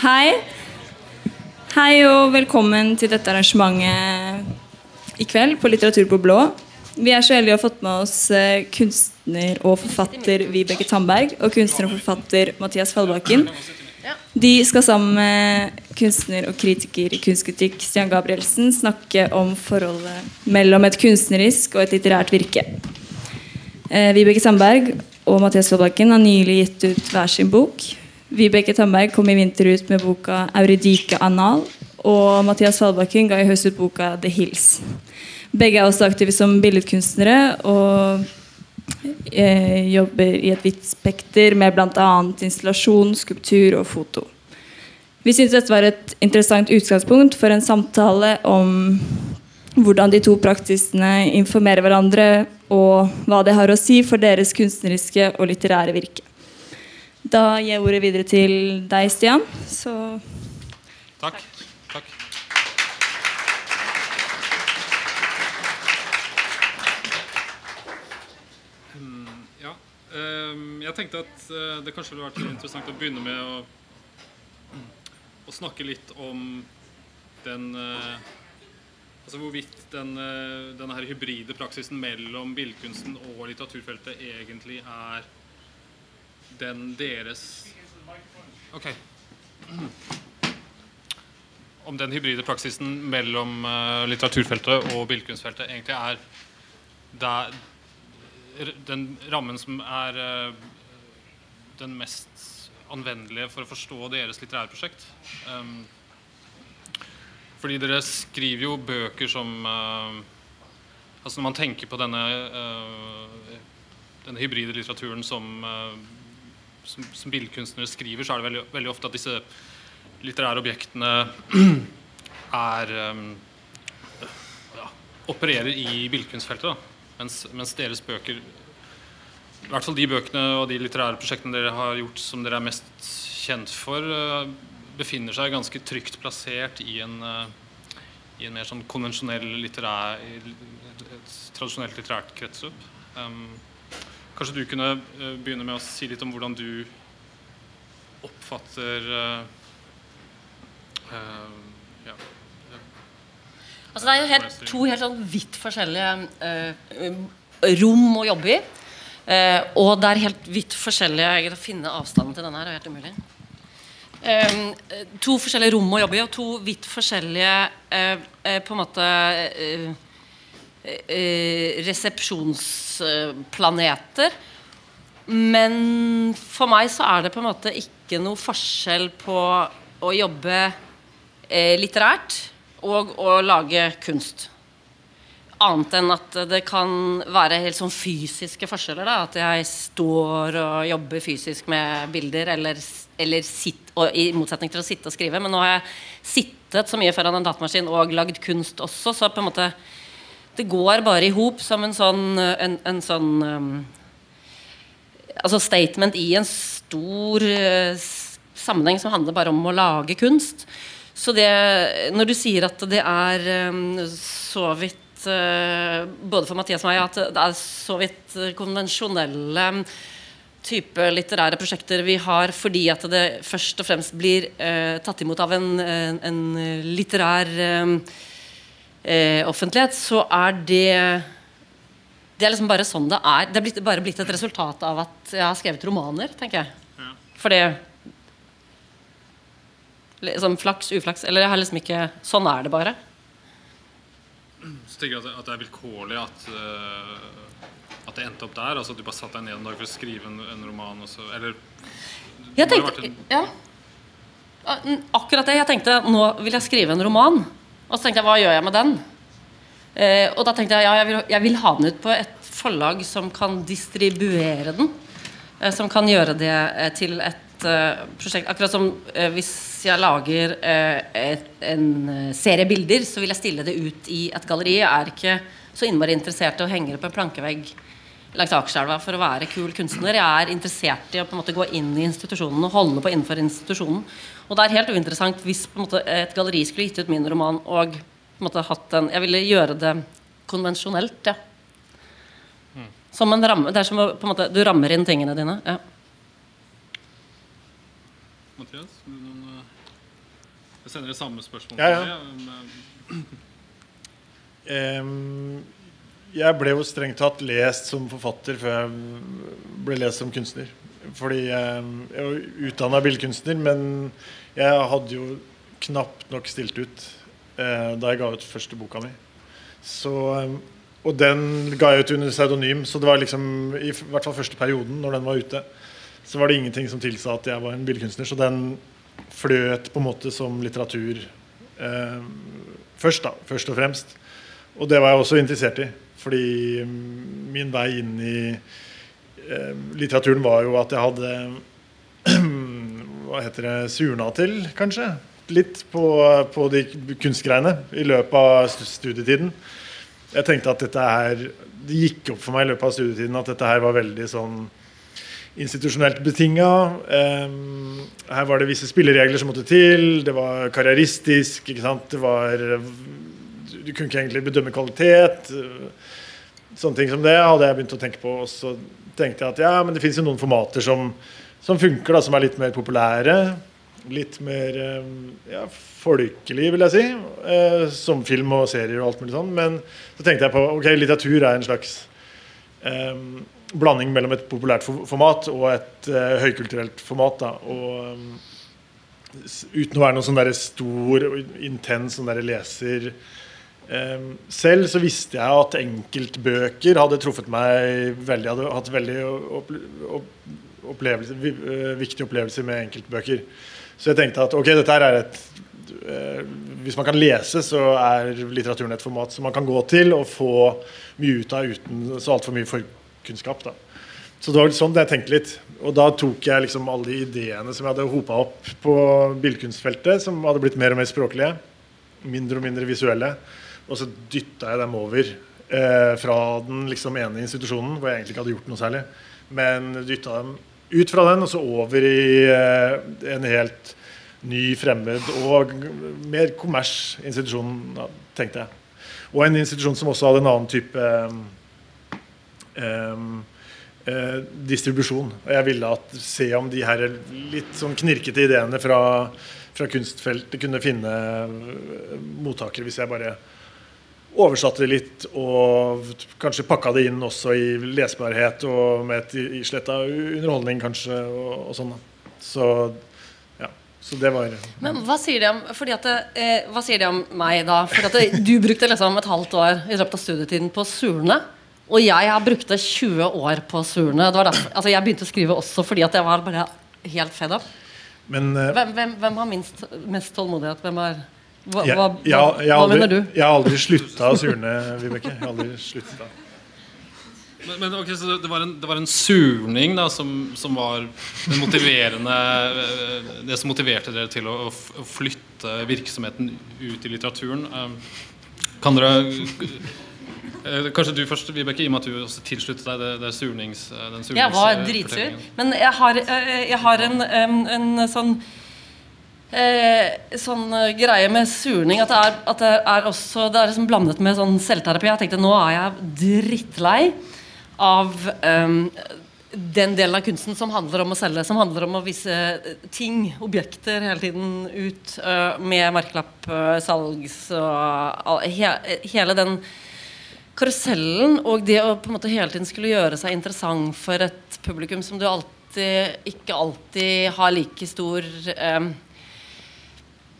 Hei. Hei og velkommen til dette arrangementet i kveld på Litteratur på blå. Vi er så heldige å ha fått med oss eh, kunstner og forfatter Vibeke Tandberg og kunstner og forfatter Mathias Fallbakken. De skal sammen med kunstner og kritiker i kunstkritikk Stian Gabrielsen snakke om forholdet mellom et kunstnerisk og et litterært virke. Eh, Vibeke Sandberg og Mathias Fallbakken har nylig gitt ut hver sin bok. Vibeke Tandberg kom i vinter ut med boka 'Eurydike anal', og Mathias Fallbakken ga i høst ut boka 'The Hills'. Begge er også aktive som billedkunstnere og eh, jobber i et vidt spekter med bl.a. installasjon, skulptur og foto. Vi syntes dette var et interessant utgangspunkt for en samtale om hvordan de to praksisene informerer hverandre, og hva det har å si for deres kunstneriske og litterære virke. Da gir jeg ordet videre til deg, Stian. Så Takk. Takk. Mm, Ja. ehm, Jeg tenkte at eh, det kanskje ville vært interessant å begynne med å, å snakke litt om den eh, Altså hvorvidt den, eh, denne her hybride praksisen mellom billedkunsten og litteraturfeltet egentlig er den deres Ok. Om den hybride praksisen mellom eh, litteraturfeltet og billedkunstfeltet egentlig er der, den rammen som er eh, den mest anvendelige for å forstå deres litterære prosjekt. Um, fordi dere skriver jo bøker som eh, Altså når man tenker på denne, denne hybride litteraturen som, som, som billedkunstnere skriver, så er det veldig, veldig ofte at disse litterære objektene er um, ja, opererer i billedkunstfeltet. Mens, mens deres bøker I hvert fall de bøkene og de litterære prosjektene dere har gjort som dere er mest kjent for, uh, befinner seg ganske trygt plassert i en, uh, i en mer sånn konvensjonell litterær tradisjonelt litterært kretsløp. Um, kanskje du kunne eh, begynne med å si litt om hvordan du oppfatter uh, uh, ja, Altså, det er jo helt, to helt sånn vidt forskjellige uh, rom å jobbe i. Og det er helt vidt forskjellige jeg, Å finne avstanden til denne her er helt umulig. To forskjellige rom å jobbe i, og to vidt forskjellige på en måte resepsjonsplaneter. Men for meg så er det på en måte ikke noe forskjell på å jobbe eh, litterært og å lage kunst. Annet enn at det kan være helt sånn fysiske forskjeller. Da. At jeg står og jobber fysisk med bilder, eller, eller sitt, og, i motsetning til å sitte og skrive. Men nå har jeg sittet så mye foran en datamaskin og lagd kunst også, så på en måte det går bare i hop som en sånn, en, en sånn um, altså statement i en stor uh, sammenheng som handler bare om å lage kunst. Så det, når du sier at det er um, så vidt uh, Både for Mathias og meg at det er så vidt eh, konvensjonelle type litterære prosjekter vi har fordi at det først og fremst blir uh, tatt imot av en, en, en litterær eh, eh, offentlighet, så er det det er liksom bare sånn det er. Det er blitt, bare blitt et resultat av at jeg har skrevet romaner, tenker jeg. Ja. For det Liksom flaks, uflaks Eller jeg har liksom ikke Sånn er det bare. Så tenker jeg at det, at det er vilkårlig at, uh at det endte opp der. Altså at du bare satte deg ned en dag for å skrive en, en roman. Så, eller Jeg tenkte, en- ja. Ja, Akkurat det. Jeg tenkte nå vil jeg skrive en roman. Og så tenkte jeg hva gjør jeg med den? Eh, og da tenkte jeg ja, jeg vil, jeg vil ha den ut på et forlag som kan distribuere den. Eh, som kan gjøre det eh, til et eh, prosjekt. Akkurat som eh, hvis jeg lager eh, et, en serie bilder, så vil jeg stille det ut i et galleri. Jeg er ikke så innmari interessert i å henge det på en plankevegg langs Akerselva for å være kul kunstner. Jeg er interessert i å på en måte gå inn i institusjonen og holde på innenfor institusjonen. Og det er helt uinteressant hvis på en måte, et galleri skulle gitt ut min roman og på en måte hatt en Jeg ville gjøre det konvensjonelt, ja. Som en ramme. Det er som å, på en måte, du rammer inn tingene dine. Ja. Mathias? noen, eh, Jeg sender det samme spørsmål Ja, ja. til deg. Jeg ble jo strengt tatt lest som forfatter før jeg ble lest som kunstner. Fordi jeg, jeg var utdanna billedkunstner, men jeg hadde jo knapt nok stilt ut eh, da jeg ga ut første boka mi. Så, og den ga jeg ut under pseudonym, så det var liksom i hvert fall første perioden, når den var ute, så var det ingenting som tilsa at jeg var en billedkunstner. Så den fløt på en måte som litteratur eh, først, da. Først og fremst. Og det var jeg også interessert i. Fordi mm, min vei inn i eh, litteraturen var jo at jeg hadde Hva heter det surna til, kanskje? Litt på, på de kunstgreiene i løpet av studietiden. Jeg tenkte at dette her Det gikk opp for meg i løpet av studietiden at dette her var veldig sånn institusjonelt betinga. Um, her var det visse spilleregler som måtte til. Det var karrieristisk. Det var Du kunne ikke egentlig bedømme kvalitet. Sånne ting som det hadde jeg begynt å tenke på. Og så tenkte jeg at ja, men det fins jo noen formater som, som funker, da, som er litt mer populære. Litt mer um, ja, folkelig, vil jeg si. eh, som film og serier og alt mulig sånn. Men så tenkte jeg på ok, litteratur er en slags um, blanding mellom et populært format og et eh, høykulturelt format. Da. Og um, uten å være noen sånn der stor og intens sånn der leser selv så visste jeg at enkeltbøker hadde truffet meg veldig. Hadde hatt veldig opplevelse, eh, viktige opplevelser med enkeltbøker. Så jeg tenkte at ok, dette er et eh, Hvis man kan lese, så er litteraturen et format som man kan gå til og få mye ut av uten så altfor mye forkunnskap. Da. Så det var sånn jeg tenkte litt. Og da tok jeg liksom alle de ideene som jeg hadde hopa opp på billedkunstfeltet, som hadde blitt mer og mer språklige, mindre og mindre visuelle, og så dytta jeg dem over eh, fra den liksom ene institusjonen, hvor jeg egentlig ikke hadde gjort noe særlig, men dytta dem ut fra den og så over i eh, en helt ny, fremmed og mer kommers institusjon, da, tenkte jeg. Og en institusjon som også hadde en annen type em, eh, distribusjon. Og jeg ville at, se om de her litt sånn knirkete ideene fra, fra kunstfeltet kunne finne eh, mottakere hvis jeg bare oversatte det litt og kanskje pakka det inn også i lesbarhet og med et islett av underholdning kanskje og, og sånn. Så ja, så det var Men hva sier det om, fordi at det, eh, hva sier det om meg, da? For at det, du brukte liksom et halvt år i løpet av studietiden på Surne. Og jeg har brukte 20 år på Surne. Det var derfor, altså jeg begynte å skrive også fordi at jeg var bare helt fed up. Men eh, Hvem, hvem, hvem har minst, mest tålmodighet? Hvem har Hva, jeg, hva, jeg, hva, jeg, hva aldri, mener du? jeg har aldri slutta å surne, Vibeke. Jeg har aldri slutta. Men, men ok, så det, det, var en, det var en surning da, som, som var den motiverende eh, Det som motiverte dere til å, å flytte virksomheten ut i litteraturen. Um, kan dere eh, Kanskje du først, Vibeke, i og med at du også tilsluttet deg det, det surnings, den surningsfortellingen. Jeg var dritsur. Men jeg har, jeg har en, en, en sånn eh, sånn eh, greie med surning at det er, at det er også Det er liksom blandet med sånn selvterapi. Jeg tenkte nå er jeg drittlei av eh, den delen av kunsten som handler om å selge, som handler om å vise eh, ting, objekter, hele tiden ut eh, med merkelapp, eh, salgs og he, hele den karusellen og det å på en måte hele tiden skulle gjøre seg interessant for et publikum som du alltid, ikke alltid har like stor eh,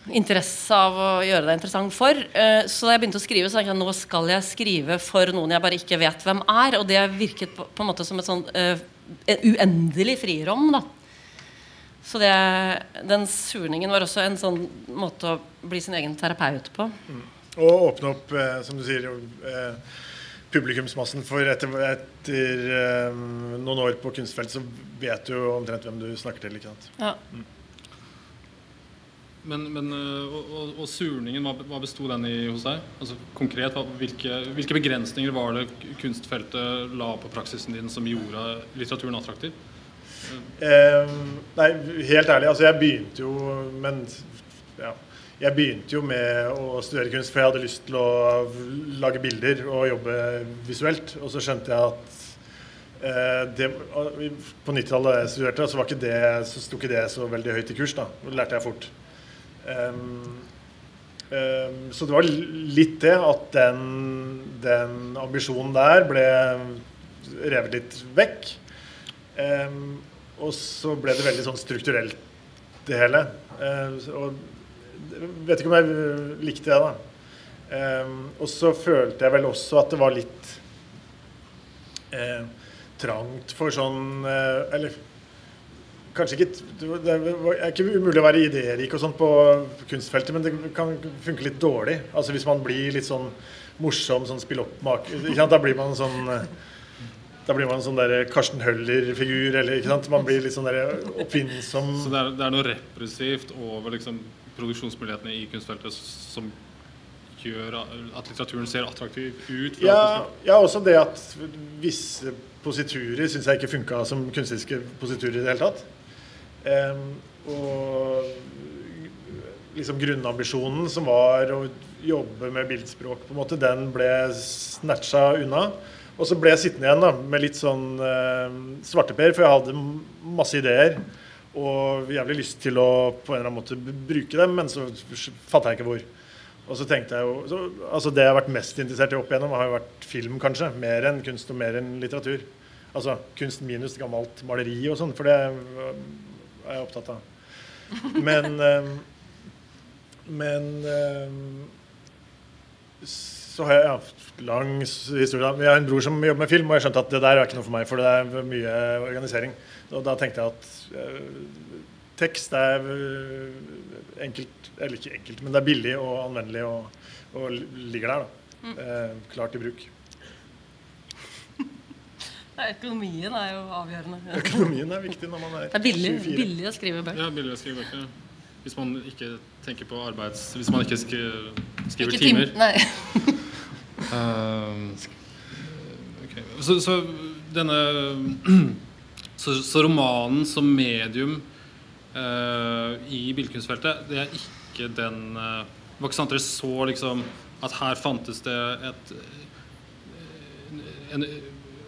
interesse av å gjøre deg interessant for. Eh, så da jeg begynte å skrive, så tenkte jeg nå skal jeg skrive for noen jeg bare ikke vet hvem er. Og det virket på, på en måte som et sånn uh, uendelig frirom. da Så det, den surningen var også en sånn måte å bli sin egen terapeut på. Og åpne opp, eh, som du sier, eh, publikumsmassen. For etter, etter eh, noen år på kunstfelt så vet du jo omtrent hvem du snakker til. ikke sant? Ja. Men, men øh, og, og, og surningen, hva, hva besto den i hos deg? Altså Konkret, hvilke, hvilke begrensninger var det kunstfeltet la på praksisen din som gjorde litteraturen attraktiv? Eh, nei, helt ærlig, altså jeg begynte jo Men ja, jeg begynte jo med å studere kunst, for jeg hadde lyst til å lage bilder og jobbe visuelt. Og så skjønte jeg at eh, det, på 90-tallet da jeg studerte, så, var ikke det, så sto ikke det så veldig høyt i kurs. da, Det lærte jeg fort. Ehm, um, så det var litt det at den, den ambisjonen der ble revet litt vekk. Um, og så ble det veldig sånn strukturelt, det hele. Uh, og vet ikke om jeg likte det, da. Um, og så følte jeg vel også at det var litt eh, trangt for sånn eh, Eller kanskje ikke Det er ikke umulig å være idérik og sånt på kunstfeltet, men det kan funke litt dårlig. Altså Hvis man blir litt sånn morsom, sånn spill-opp-maker Da blir man sånn eh, da blir man en sånn der Karsten Høller-figur. eller ikke sant? Man blir litt sånn der oppfinnsom. Så det er, det er noe repressivt over liksom, produksjonsmulighetene i kunstfeltet som gjør at litteraturen ser attraktiv ut? Ja, ja, også det at visse positurer syns jeg ikke funka som kunstneriske positurer i det hele tatt. Og liksom grunnambisjonen som var å jobbe med bildspråk, på en måte, den ble snatcha unna. Og så ble jeg sittende igjen da, med litt sånn eh, svarteper, for jeg hadde masse ideer. Og jævlig lyst til å på en eller annen måte bruke dem, men så fatta jeg ikke hvor. Og så tenkte jeg jo, så, altså Det jeg har vært mest interessert i opp igjennom, har jo vært film, kanskje. Mer enn kunst og mer enn litteratur. Altså kunst minus gammelt maleri og sånn, for det er jeg opptatt av. Men eh, Men eh, så har jeg ja, lang historie. Jeg har en bror som jobber med film, og jeg skjønte at det der er ikke noe for meg, for det er mye organisering. Og da tenkte jeg at eh, tekst er eh, enkelt, eller ikke enkelt, men det er billig og anvendelig og, og ligger der, da. Eh, klart i bruk. Økonomien er jo avgjørende. Økonomien er viktig når man er 24. Det er billig, billig å skrive bøker. Ja, billig å skrive bøker. Hvis man ikke tenker på arbeids... Hvis man ikke skri- skriver Ikke tim- timer. Nei. Ehm, ok. så, så denne så, så romanen som medium uh, i billedkunstfeltet, det er ikke den uh, Det var ikke sant dere så liksom at her fantes det et en,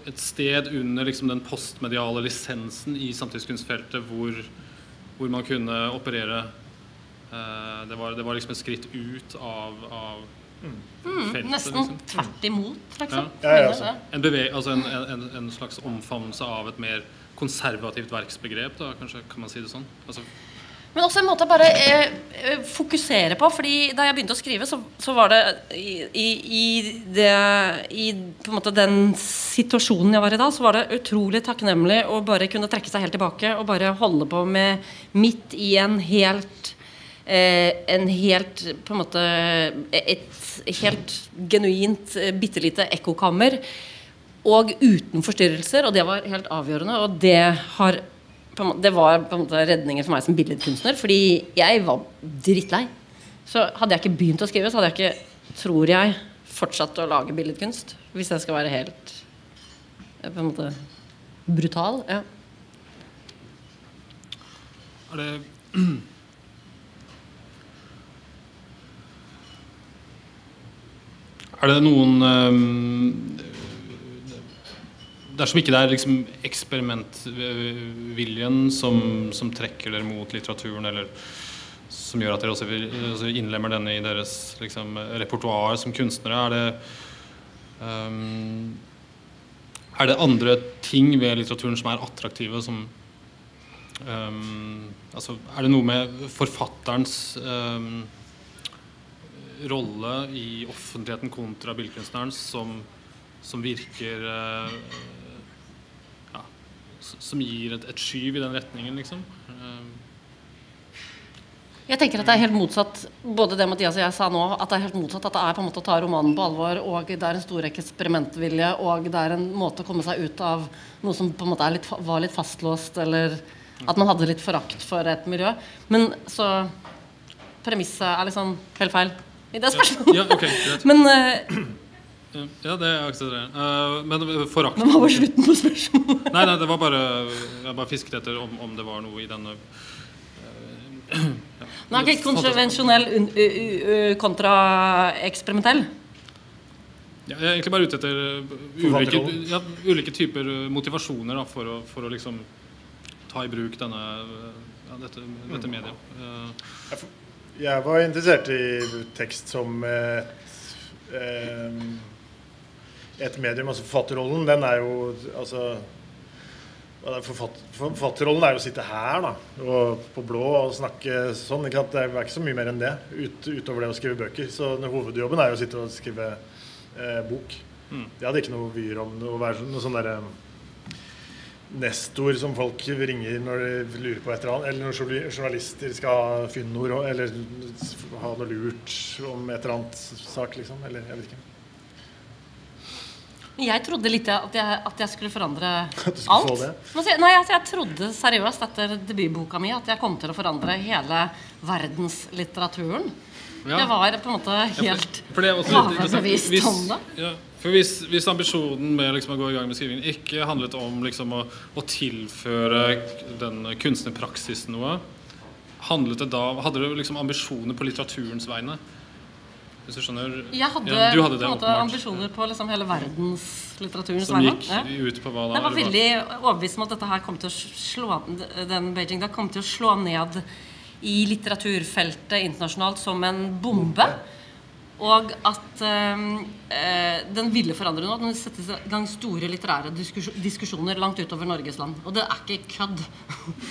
et sted under liksom den postmediale lisensen i samtidskunstfeltet hvor, hvor man kunne operere eh, det, var, det var liksom et skritt ut av, av feltet. Nesten liksom. tvert imot, liksom. Ja, ja, altså. En, altså en, en, en slags omfavnelse av et mer konservativt verksbegrep, da, kanskje, kan man si det sånn? Altså, Men også en måte å bare eh, eh, fokusere på. fordi da jeg begynte å skrive, så, så var det i, i, det I måte den situasjonen jeg var i da, så var det utrolig takknemlig å bare kunne trekke seg helt tilbake og bare holde på med midt i en helt eh, En helt på en måte Et helt genuint eh, bitte lite ekkokammer. Og uten forstyrrelser, og det var helt avgjørende. Og det har Det var på en måte redningen for meg som billedkunstner, fordi jeg var drittlei. Så hadde jeg ikke begynt å skrive, så hadde jeg ikke, tror jeg, fortsatt å lage billedkunst. Hvis jeg skal være helt eh, på en måte brutal. Ja. er det Er det noen ehm, Dersom ikke det er liksom eksperimentviljen som, som trekker dere mot litteraturen, eller som gjør at dere også, også innlemmer denne i deres liksom, repertoar som kunstnere, er det um, Er det andre ting ved litteraturen som er attraktive, som um, altså, Er det noe med forfatterens um, rolle i offentligheten kontra billedkunstnerens som, som virker eh, Som gir et, et skyv i den retningen, liksom? Eh, Jeg tenker at det er helt motsatt Både det Mathias og jeg sa nå, at det er helt motsatt. At det er på en måte å ta romanen på alvor, og det er en stor eksperimentvilje, og det er en måte å komme seg ut av noe som på en måte er litt, var litt fastlåst, eller at man hadde litt forakt for et miljø. Men så Premisset er liksom helt feil i det spørsmålet. ja, ja, okay, Men, eh, Ja, det aksepterer jeg. Eh, men forakt men hva var slutten på spørsmålet? Nei, nei, det var bare Jeg bare fisket etter om, om det var noe i denne Nei, ok, konvensjonell un- u- u- u- kontra eksperimentell. Ja, jeg er egentlig bare ute etter uh, ulike, ja, ulike typer uh, motivasjoner da, for, å, for å liksom ta i bruk denne, uh, ja, dette, dette mediet. Uh, jeg var interessert i tekst som et, eh, et medium. Altså forfatterrollen, den er jo altså er Forfatterrollen er jo å sitte her da, og på blå og snakke sånn. Ikke sant? det er ikke så mye mer enn det ut, utover det å skrive bøker. Så den hovedjobben er jo å sitte og skrive eh, bok. Jeg hadde ikke noe vyer om å være sånn- noe sånn derre nestor som folk ringer når de lurer på et eller annet, eller når journalister skal ha fyndord eller ha noe lurt om et eller annet sak, liksom. Eller jeg vet ikke. Jeg trodde litt at jeg, at jeg skulle forandre skulle alt. Nei, altså, jeg trodde seriøst etter debutboka mi at jeg kom til å forandre hele verdenslitteraturen. Ja. Jeg var på en måte helt er overbevist Hvis- om det. Ja, for hvis, hvis ambisjonen med liksom å gå i gang med skrivingen ikke handlet om liksom å, å tilføre den kunstnerpraksisen noe, handlet det da, hadde du liksom ambisjoner på litteraturens vegne? Hvis du skjønner? Jeg hadde, Ja, hadde på det en måte ambisjoner på liksom hele verdenslitteraturens Som gikk Ja. ut på hva da? Jeg var veldig overbevist om at dette her kom til å slå den Beijing da kom til å slå ned i litteraturfeltet internasjonalt som en bombe. Og at eh, eh, den ville forandre noe. Den settes i gang store litterære diskusjoner langt utover Norges land. Og det er ikke kødd.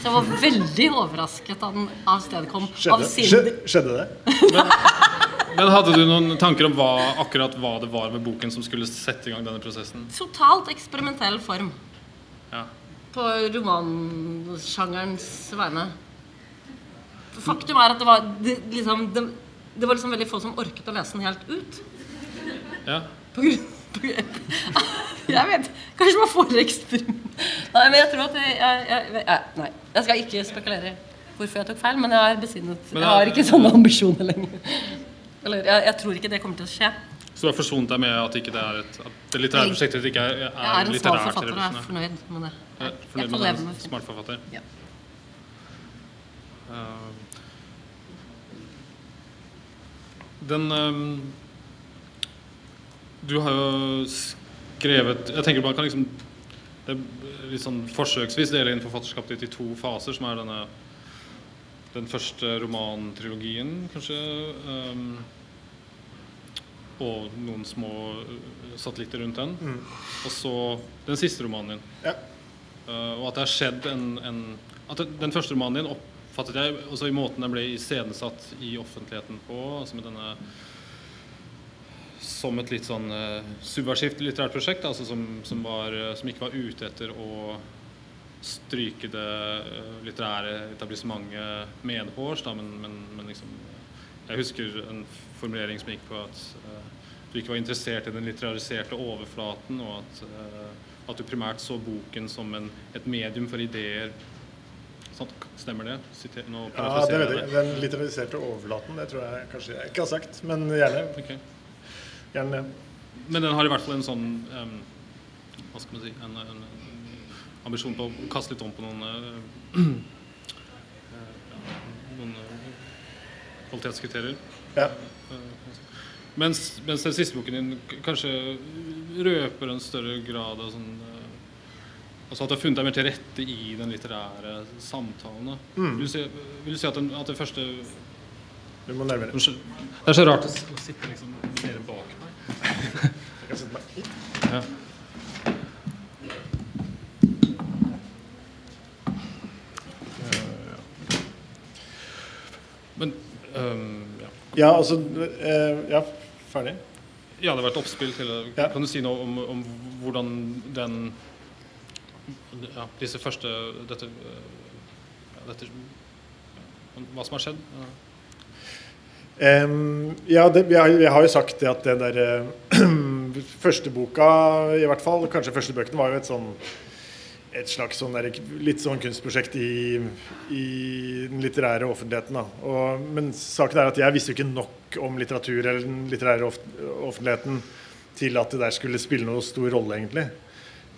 Så jeg var veldig overrasket da den avstedkom av Skjedde, sin skjedde, skjedde det? Men hadde du noen tanker om hva, akkurat hva det var med boken som skulle sette i gang denne prosessen? totalt eksperimentell form. Ja. på romansjangerens vegne. Faktum er at det var det, liksom, det, det var liksom veldig få som orket å lese den helt ut. ja. På grunn, på grunn, jeg vet Kanskje man får eksperiment Nei, men jeg tror at jeg, jeg, jeg, jeg, Nei, jeg skal ikke spekulere hvorfor jeg tok feil, men jeg har besinnet. Jeg har ikke sånne ambisjoner lenger. Eller, jeg, jeg tror ikke det kommer til å skje. Så du har forsvunnet deg med at, ikke det, er et, at det litterære prosjektet ikke er, er, Jeg er en smart forfatter og er fornøyd med det. Jeg, Jeg, jeg med leve med det. smart forfatter. Ja. Uh, den um, Du har jo skrevet Jeg tenker man kan liksom det er litt sånn forsøksvis dele inn forfatterskapet ditt i to faser, som er denne den første romantrilogien, kanskje. Um, og noen små uh, satellitter rundt den. Og så den siste romanen din. Ja. Uh, og at det har skjedd en, en At den, første romanen din oppfattet jeg også i måten den ble iscenesatt i offentligheten på. Altså med denne Som et litt sånn uh, subversivt litterært prosjekt. Altså som, som, var, som ikke var ute etter å stryke det uh, litterære etablissementet medhårs, da, men, men, men liksom Jeg husker en formulering som gikk på at uh, du ikke var interessert i den litterariserte overflaten, og at, uh, at du primært så boken som en, et medium for ideer. Sant? Stemmer det? Siter, nå Ja, det vet jeg. Den litteræriserte overflaten, det tror jeg kanskje jeg ikke har sagt. Men gjerne. Okay. gjerne. Men den har i hvert fall en sånn um, Hva skal man si en, en ambisjon på å kaste litt om på noen eh, eh, Noen eh, kvalitetskriterier. Ja. Mens, mens den siste boken din kanskje røper en større grad av sånn Altså at du har funnet deg mer til rette i den litterære samtalen. da. Vil, du si, vil du si at den, at den første Du må nærmere. Det er så rart å sitte liksom mer bak meg. Jeg kan sette meg hit. Ja. Men øhm, ja. Altså eh, Ja, ferdig? ja, det har vært oppspill til. Ja. Kan du si noe om, om hvordan den ja, Disse første Dette, ja, dette Hva som har skjedd? Ja. um, ja, det, jeg, jeg har jo sagt at den der eh, første boka, i hvert fall, kanskje første bøkene, var jo et sånn et slags sånn der, litt sånn kunstprosjekt i, i den litterære offentligheten. Og, men saken er at jeg visste jo ikke nok om litteratur eller den litterære off offentligheten til at det der skulle spille noe stor rolle, egentlig.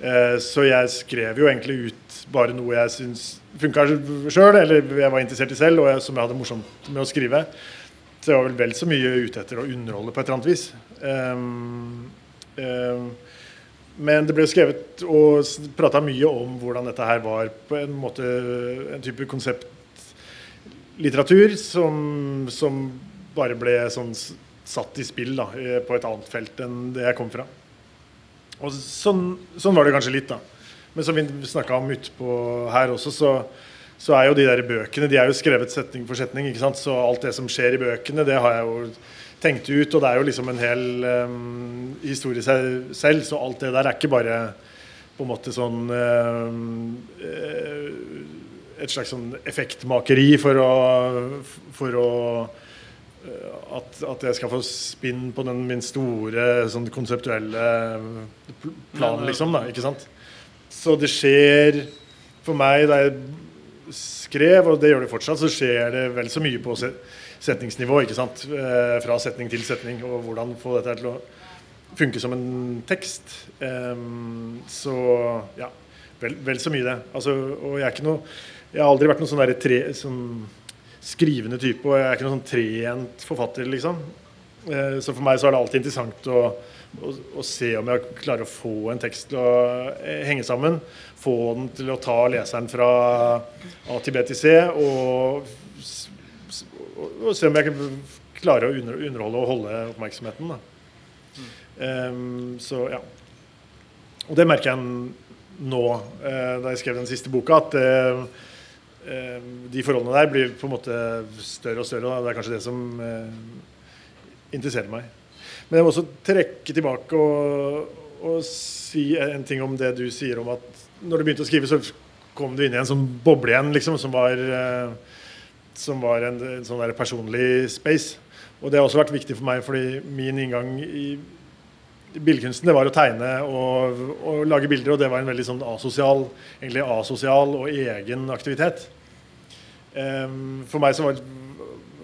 Eh, så jeg skrev jo egentlig ut bare noe jeg syns funka sjøl, eller jeg var interessert i selv, og jeg, som jeg hadde morsomt med å skrive. Så jeg var vel vel så mye ute etter å underholde på et eller annet vis. Ehm, ehm, men det ble skrevet og prata mye om hvordan dette her var på en måte en type konsept litteratur som, som bare ble sånn satt i spill da, eh, på et annet felt enn det jeg kom fra. Og sånn, sånn var det kanskje litt, da. Men som vi snakka om utpå her også, så, så er jo de der bøkene de er jo skrevet setning for setning. ikke sant? Så alt det som skjer i bøkene, det har jeg jo tenkt ut. Og det er jo liksom en hel um, historie seg selv, så alt det der er ikke bare på en måte sånn eh, Et slags sånn effektmakeri for å, for å eh, at, at jeg skal få spinn på den min store sånn konseptuelle pl- plan, liksom. da, ikke sant? Så det skjer for meg da jeg skrev, og det gjør det fortsatt, så skjer det vel så mye på setningsnivå. ikke sant? Eh, Fra setning til setning, og hvordan få dette til å funke som en tekst. Så ja, vel, vel så mye det. Altså, og jeg er ikke noe Jeg har aldri vært noen sånn derre tre sånn skrivende type, og jeg er ikke noen sånn trent forfatter, liksom. Eh, Så for meg så er det alltid interessant å, å, å se om jeg klarer å få en tekst til å eh, henge sammen. Få den til å ta leseren fra A til B til C, og, og, og se om jeg kan klare å under, underholde og holde oppmerksomheten. Da. Um, så ja. Og det merker jeg nå, eh, da jeg skrev den siste boka, at eh, eh, de forholdene der blir på en måte større og større. Og det er kanskje det som eh, interesserer meg. Men jeg må også trekke tilbake og, og si en ting om det du sier om at når du begynte å skrive, så kom du inn i en sånn boble igjen, liksom, som var, eh, som var en, en sånn personlig space. Og det har også vært viktig for meg, fordi min inngang i billedkunsten det var å tegne og, og lage bilder, og det var en veldig sånn asosial, egentlig asosial og egen aktivitet. Um, for meg så var,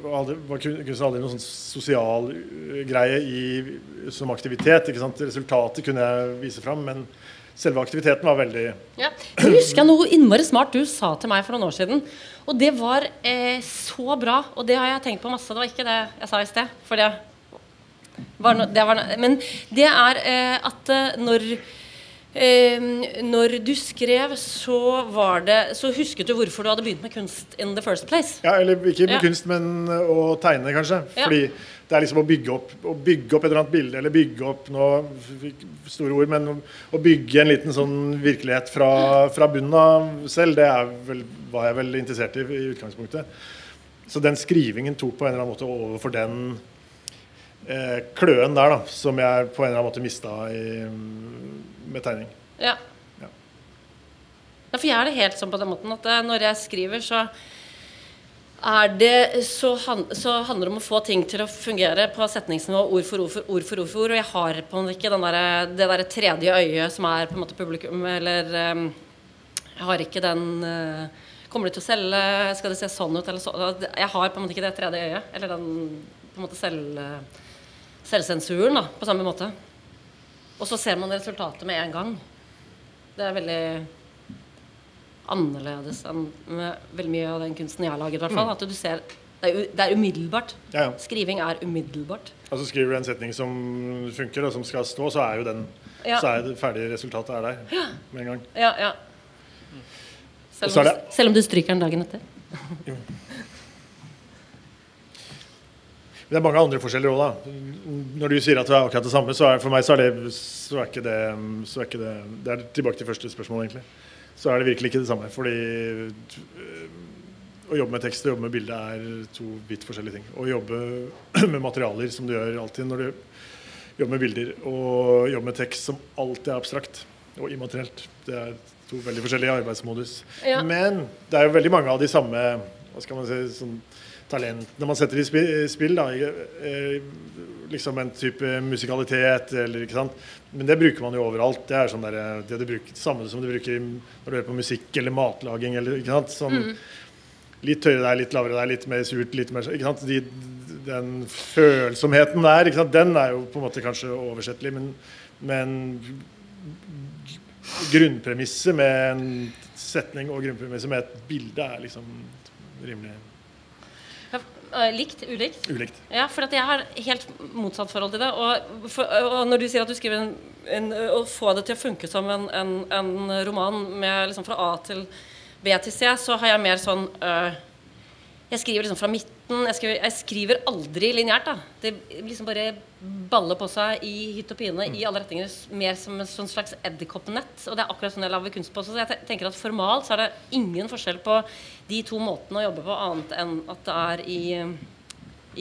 var, kunsten aldri noen sånn sosial uh, greie i, som aktivitet. Ikke sant? Resultatet kunne jeg vise fram, men selve aktiviteten var veldig Ja. Jeg husker noe innmari smart du sa til meg for noen år siden. Og det var eh, så bra. Og det har jeg tenkt på masse. Det var ikke det jeg sa i sted. For det var no, det var no, Men det er eh, at eh, når eh, når du skrev, så var det Så husket du hvorfor du hadde begynt med kunst in the first place. Ja, eller ikke med Ja. kunst, men å tegne, kanskje. Ja. Fordi det er liksom å bygge opp, å bygge opp et eller annet bilde, eller bygge opp noe store ord, men å- bygge en liten sånn virkelighet fra, fra bunnen av selv, det er vel, var jeg vel interessert i i utgangspunktet. Så den skrivingen tok på en eller annen måte overfor den eh, kløen der, da, som jeg på en eller annen måte mista i, med tegning. Ja. Ja. Ja, for jeg er det helt sånn på den måten at eh, når jeg skriver, så er det så, han, så handler det om å få ting til å fungere på setningsnivå, ord for ord for ord. for ord, for ord Og jeg har på en måte ikke den der, det der tredje øyet som er på en måte publikum, eller um, Jeg har ikke den uh, Kommer det til å selge? Skal det se sånn ut? Eller så, jeg har på en måte ikke det tredje øyet. Eller den på en måte selv, eh, selvsensuren, da, på samme måte. Og så ser man resultatet med en gang. Det er veldig annerledes enn med veldig mye av den kunsten jeg har laget. i hvert fall, At du ser det er, det er umiddelbart. Ja, ja. Skriving er umiddelbart. Altså Skriver du en setning som funker, og som skal stå, så er jo den Ja. så er det ferdige resultatet er der med en gang. Ja, ja. Selv om, selv om du stryker den dagen etter. Men det er mange andre forskjeller òg, da. Når du sier at det er akkurat det samme, så er for meg så er det, så er ikke det, så er ikke det Det er tilbake til første spørsmål, egentlig. Så er det virkelig ikke det samme. Fordi øh, å jobbe med tekst og jobbe med bilde er to vidt forskjellige ting. Å jobbe med materialer, som du gjør alltid når du jobber med bilder, og jobbe med tekst som alltid er abstrakt og immaterielt, det er to veldig forskjellige arbeidsmodus. Ja. Men det er jo veldig mange av de samme hva skal man si, sånn talentene man setter i spill. Da, eh, liksom en type musikalitet, eller ikke sant. Men det bruker man jo overalt. Det er sånn der, det du bruker, samme som du bruker når du hører på musikk eller matlaging. Eller, ikke sant? Sånn, Litt høyere der, litt lavere der, litt mer surt, litt mer ikke sant? De, Den følsomheten der, ikke sant? den er jo på en måte kanskje oversettelig, men, men grunnpremisset med en setning og grunnpremisset med et bilde er liksom rimelig eh, likt? Ulikt? ulikt. Ja, for at jeg har helt motsatt forhold til det. Og, for, og når du sier at du skriver en, en Å få det til å funke som en, en, en roman med liksom fra A til B til C, så har jeg mer sånn øh, Jeg skriver liksom fra midten. Jeg skriver, jeg skriver aldri lineært. da Det liksom bare baller på seg i hytt og pine i alle retninger. Mer som et sånn slags edderkoppnett. Og det er akkurat sånn jeg lager kunst på også. Så jeg tenker at formalt så er det ingen forskjell på de to måtene å jobbe på, annet enn at det er i,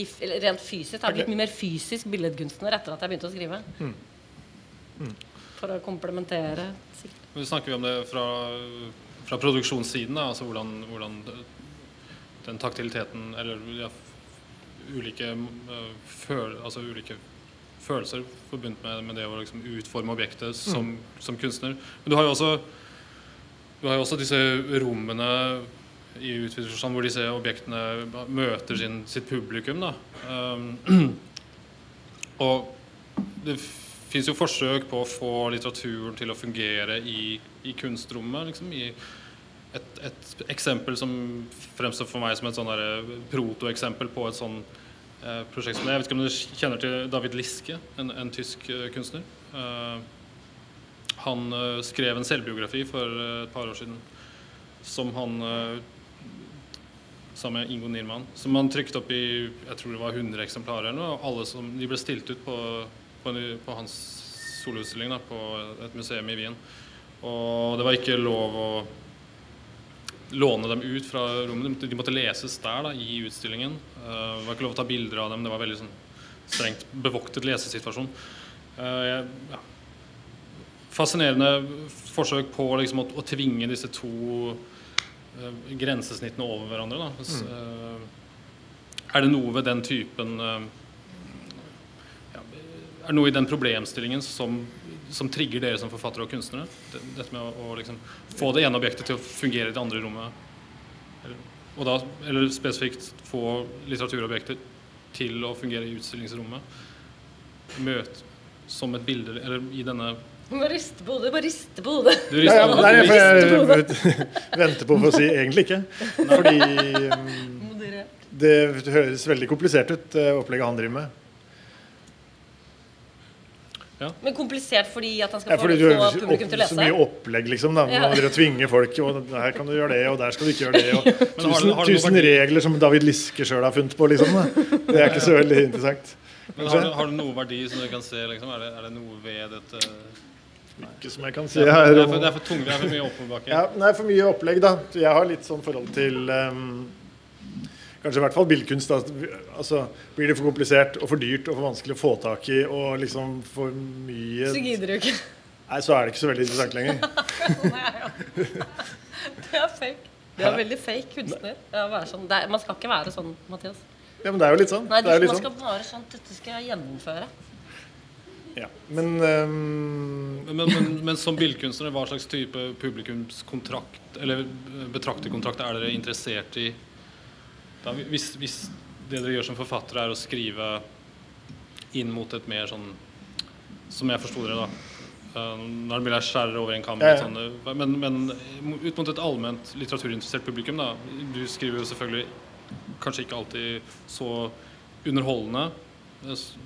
i rent fysisk. Jeg har blitt mye mer fysisk billedkunstner etter at jeg begynte å skrive. For å komplementere. sikkert. Men snakker vi om det fra, fra produksjonssiden, da, altså hvordan, hvordan den taktiliteten Eller ja, ulike, øh, føl, altså ulike følelser forbundet med, med det å liksom utforme objektet som, som kunstner. Men du har jo også du har jo også disse rommene i utvidet hvor disse objektene møter sin, sitt publikum. Um, og det fins jo forsøk på å få litteraturen til å fungere i, i kunstrommet. Liksom, i et, et eksempel som fremstår for meg som et sånn der protoeksempel på et sånn eh, prosjekt som det. Jeg vet ikke om du kjenner til David Liske, en, en tysk eh, kunstner. Eh, han eh, skrev en selvbiografi for eh, et par år siden som han eh, sammen med Ingo Niermann, som han trykte opp i jeg tror det var 100 eksemplarer. noe, og alle som, De ble stilt ut på, på, en, på hans soloutstilling på et museum i Wien. Og det var ikke lov å låne dem ut fra rommet. De måtte leses der da, i utstillingen. Eh, det var ikke lov å ta bilder av dem. Det var veldig sånn strengt bevoktet lesesituasjon. Eh, jeg, ja. Fascinerende forsøk på liksom, å, å tvinge disse to eh, grensesnittene over hverandre. Da. S- eh, er det noe ved den typen eh, ja, Er det noe i den problemstillingen som, som trigger dere som forfattere og kunstnere? Dette med å, å liksom, få det ene objektet til å fungere i det andre rommet? Eller, og da, eller spesifikt få litteraturobjekter til å fungere i utstillingsrommet? Møt som et bilde Eller i denne Du må riste på hodet. Bare riste på hodet. Ja, ja, nei, jeg, jeg venter på for å si egentlig ikke. Fordi um, det høres veldig komplisert ut, det opplegget han driver med. Men komplisert fordi at han skal Ja, få, publikum til å opp, så mye opplegg, liksom. Da. Ja. Man og tvinger folk, og der kan du gjøre det, og der skal du ikke gjøre det. Og har du, tusen, har du tusen regler som David Liske sjøl har funnet på, liksom. Da. Det er ikke så veldig interessant. Men har, du har du noe verdi som du kan se? Liksom? Er, det, er det noe ved dette Ikke som jeg kan si Det er, her. for, det er, for, det er for tungt, det er for mye oppoverbakke. Ja, nei, for mye opplegg, da. Jeg har litt sånn forhold til um, Kanskje i hvert fall billedkunst. Altså, blir det for komplisert og for dyrt og for vanskelig å få tak i og liksom for mye Så gidder du ikke. Nei, så er det ikke så veldig interessant lenger. Det er fake. Det er veldig fake kunstner. Ja, være sånn. det er, man skal ikke være sånn, Mathias. Ja, men det er jo litt sånn. Nei, det er jo man skal sånn. skal være sånn Dette skal jeg gjennomføre. Ja. Men um, Men, men, men som billedkunstner, hva slags type publikumskontrakt eller betrakterkontrakt er dere interessert i? Da, hvis, hvis det dere gjør som forfattere, er å skrive inn mot et mer sånn Som jeg forsto dere, da. Uh, det blir skjærere over en kam. Ja, ja. Sånn, uh, men, men ut mot et allment litteraturinteressert publikum, da. Du skriver jo selvfølgelig kanskje ikke alltid så underholdende. s-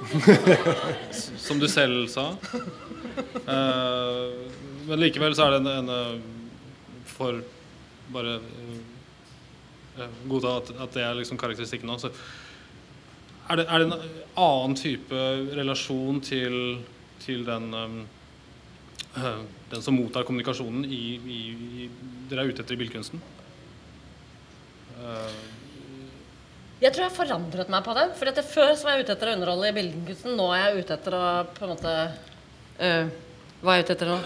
som du selv sa. Eh, men likevel så er det en, en eh, For bare godta at, at det er liksom karakteristikken nå. Så er det, er det en annen type relasjon til, til den um, eh, Den som mottar kommunikasjonen i, i, i Dere er ute etter i billedkunsten? Uh. Jeg tror jeg forandret meg på det. For Før så var jeg ute etter å underholde i billedkunsten. Nå er jeg ute etter å på en måte uh, Hva er jeg ute etter nå?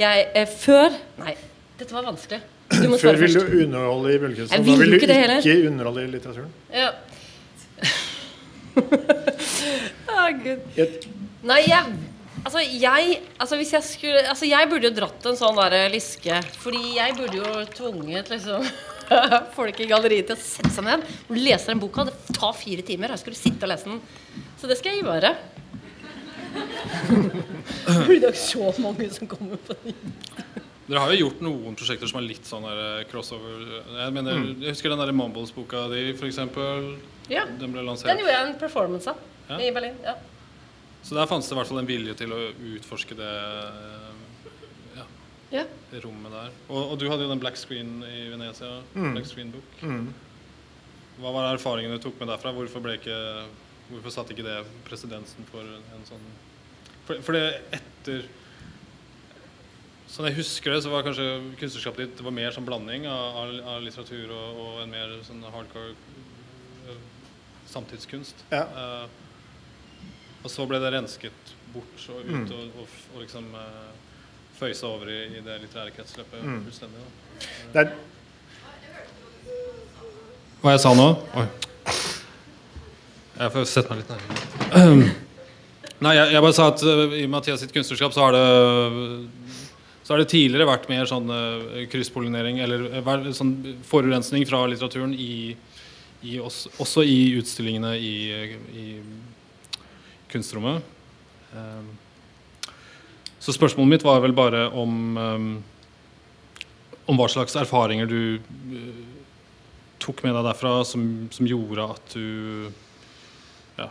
Jeg, eh, før Nei, dette var vanskelig. Du må før vil du underholde i Nå vil vil jo du ikke ikke underholde i litteraturen. Ja. Å, Gud. Et. Nei, jeg Altså, jeg Altså, hvis jeg skulle Altså, jeg burde jo dratt en sånn derre Liske. Fordi jeg burde jo tvunget liksom folk i galleriet til å sette seg ned og lese den boka. Det tar fire timer. Jeg skulle sitte og lese den. Så det skal jeg gjøre. Fordi det er så mange som kommer på den. Dere har jo gjort noen prosjekter som er litt sånn der eh, crossover. Jeg, mener, jeg husker den der Mumbles-boka di, f.eks. Ja. Den ble lansert. Den gjorde jeg en performance av Ja. i Berlin. Ja. Så der fantes det i hvert fall en vilje til å utforske det, ja, ja. rommet der. Og, og du hadde jo den Black Screen i Venezia. Black Screen Book. hva var erfaringene du tok med derfra? Hvorfor, ble ikke, hvorfor satte ikke det presedensen for en sånn For, for det etter Sånn jeg husker det, så var kanskje kunstnerskapet ditt det var mer som blanding av, av, litteratur og, og, en mer sånn hardcore uh, samtidskunst. Ja. Uh, og så ble det rensket bort og ut Mm. og, og, og liksom uh, føysa over i, i det litterære kretsløpet Mm. fullstendig. Da. Det er, Hva jeg sa nå? Oi. Jeg får sette meg litt nærmere. Nei, jeg, jeg bare sa at i Mathias sitt kunstnerskap så har det så har det tidligere vært mer sånn uh, krysspollinering eller uh, sånn forurensning fra litteraturen i, i oss, også i utstillingene i, uh, i kunstrommet. Um, så spørsmålet mitt var vel bare om um, om hva slags erfaringer du tok med deg derfra som, som gjorde at du ja,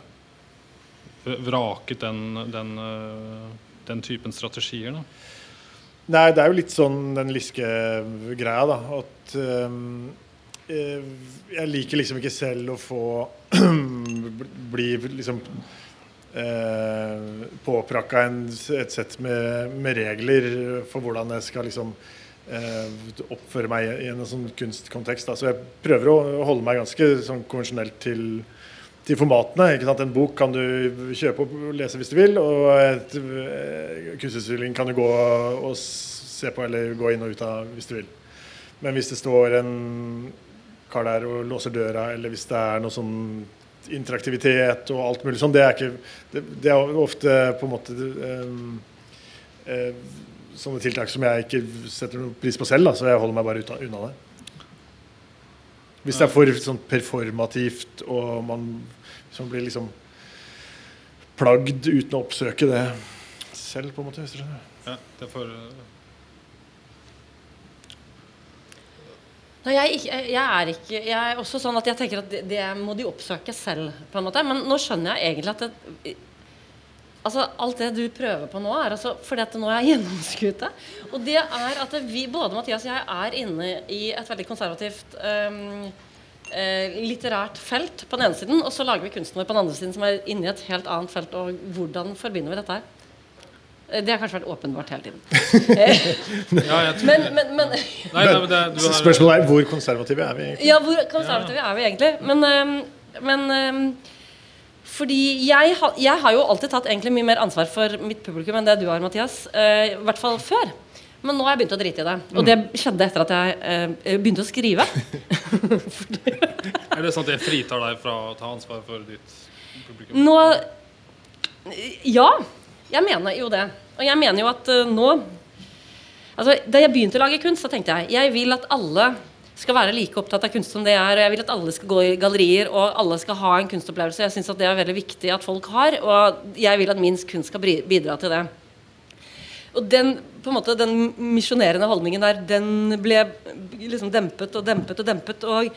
vraket den, den, den typen strategier? Da. Nei, det er jo litt sånn den lyske greia da. At eh, jeg liker liksom ikke selv å få bli liksom eh, påprakka et sett med, med regler for hvordan jeg skal liksom eh, oppføre meg i en sånn kunstkontekst. Da. Så jeg prøver å holde meg ganske sånn konvensjonelt til til formatene. ikke sant? En bok kan du kjøpe og lese hvis du vil, og et eh, kunstutstilling kan du gå og se på eller gå inn og ut av hvis du vil. Men hvis det står en kar der og låser døra, eller hvis det er noe sånn interaktivitet og alt mulig sånn, det er ikke Det, det er ofte på en måte um, eh, sånne tiltak som jeg ikke setter noe pris på selv, da, så jeg holder meg bare unna det. Hvis det er for sånn performativt og man, liksom blir liksom plagd uten å oppsøke det selv, på en måte. Hvis du skjønner. Ja, det er for, øh, Nei, jeg, jeg, jeg er ikke Jeg er også sånn at jeg tenker at det, det må de oppsøke selv, på en måte. Men nå skjønner jeg egentlig at det, Altså, Alt det du prøver på nå, er altså fordi at nå er jeg gjennomskuet det. Og det er at vi, både Mathias og jeg er inne i et veldig konservativt um, eh, litterært felt på den ene siden, og så lager vi kunsten vår på den andre siden som er inne i et helt annet felt. Og hvordan forbinder vi dette her? Eh, Det har kanskje vært åpenbart hele tiden. ja, jeg tror, Men, men, men nei, nei, men det, du har, Spørsmålet er hvor konservative er vi egentlig? Ja, hvor konservative er vi egentlig? Men, øhm, men øhm, fordi jeg, ha, jeg har jo alltid tatt egentlig mye mer ansvar for mitt publikum enn det du har, Mathias. Uh, I hvert fall før. Men nå har jeg begynt å drite i det. Og det skjedde etter at jeg uh, begynte å skrive. Er det sånn at det fritar deg fra å ta ansvar for ditt publikum? Nå Ja, jeg mener jo det. Og jeg mener jo at uh, nå Altså, Da jeg begynte å lage kunst, så tenkte jeg jeg vil at alle skal være like opptatt av kunst som det er. Og jeg vil at alle skal gå i gallerier, og alle skal ha en kunstopplevelse. Jeg syns det er veldig viktig at folk har, og jeg vil at min kunst skal bidra til det. Og den, på en måte, den misjonerende holdningen der, den ble liksom dempet og dempet og dempet. Og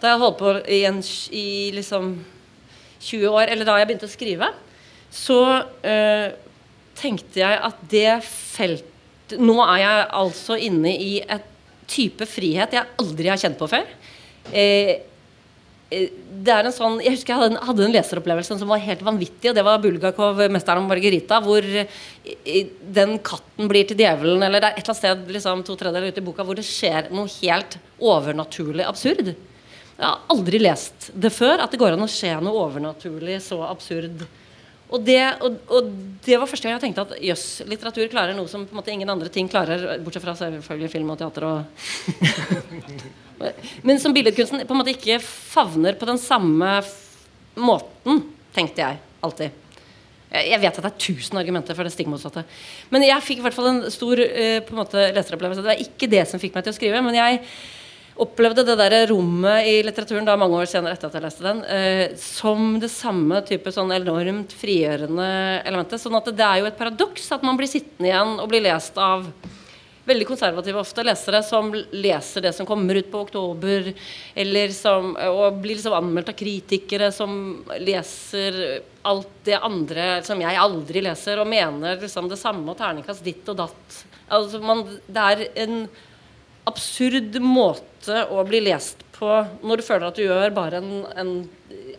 da jeg holdt på i, en, i liksom 20 år, eller da jeg begynte å skrive, så øh, tenkte jeg at det felt Nå er jeg altså inne i et type frihet jeg aldri har kjent på før. Eh, eh, det er en sånn, Jeg husker jeg hadde en, hadde en leseropplevelse som var helt vanvittig. og Det var Bulgakov, 'Mesteren og Margarita', hvor eh, den katten blir til djevelen. Eller det er et eller annet sted liksom, to tredjedeler ute i boka hvor det skjer noe helt overnaturlig absurd. Jeg har aldri lest det før, at det går an å skje noe overnaturlig så absurd. Og det, og, og det var første gang jeg tenkte at jøss, litteratur klarer noe som på en måte ingen andre ting klarer, bortsett fra selvfølgelig film og teater og Men som billedkunsten på en måte ikke favner på den samme måten, tenkte jeg alltid. Jeg vet at det er tusen argumenter for det stikk motsatte. Men jeg fikk i hvert fall en stor uh, på en måte leseropplevelse. Det var ikke det som fikk meg til å skrive. Men jeg opplevde det der rommet i litteraturen da mange år senere etter at jeg leste den, eh, som det samme type sånn enormt frigjørende elementet. Sånn at det er jo et paradoks at man blir sittende igjen og blir lest av veldig konservative ofte lesere som leser det som kommer ut på oktober, eller som, og blir liksom anmeldt av kritikere som leser alt det andre som jeg aldri leser, og mener liksom det samme og terningkast ditt og datt. Altså man, det er en absurd måte å bli lest på når du føler at du gjør bare en, en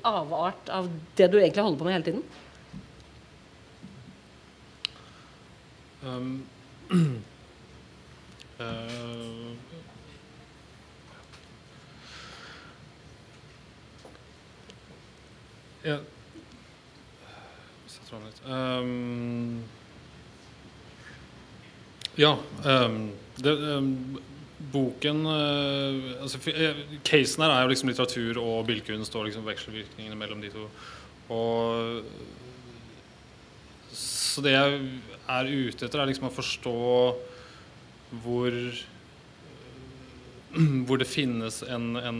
avart av det du egentlig holder på med hele tiden? Um, uh, ja. Um, ja. Um, det, um, boken eh, altså, eh, Casen her er jo liksom litteratur og billedkunst og liksom vekselvirkningene mellom de to. Og så det jeg er ute etter, er liksom å forstå hvor Hvor det finnes en, en,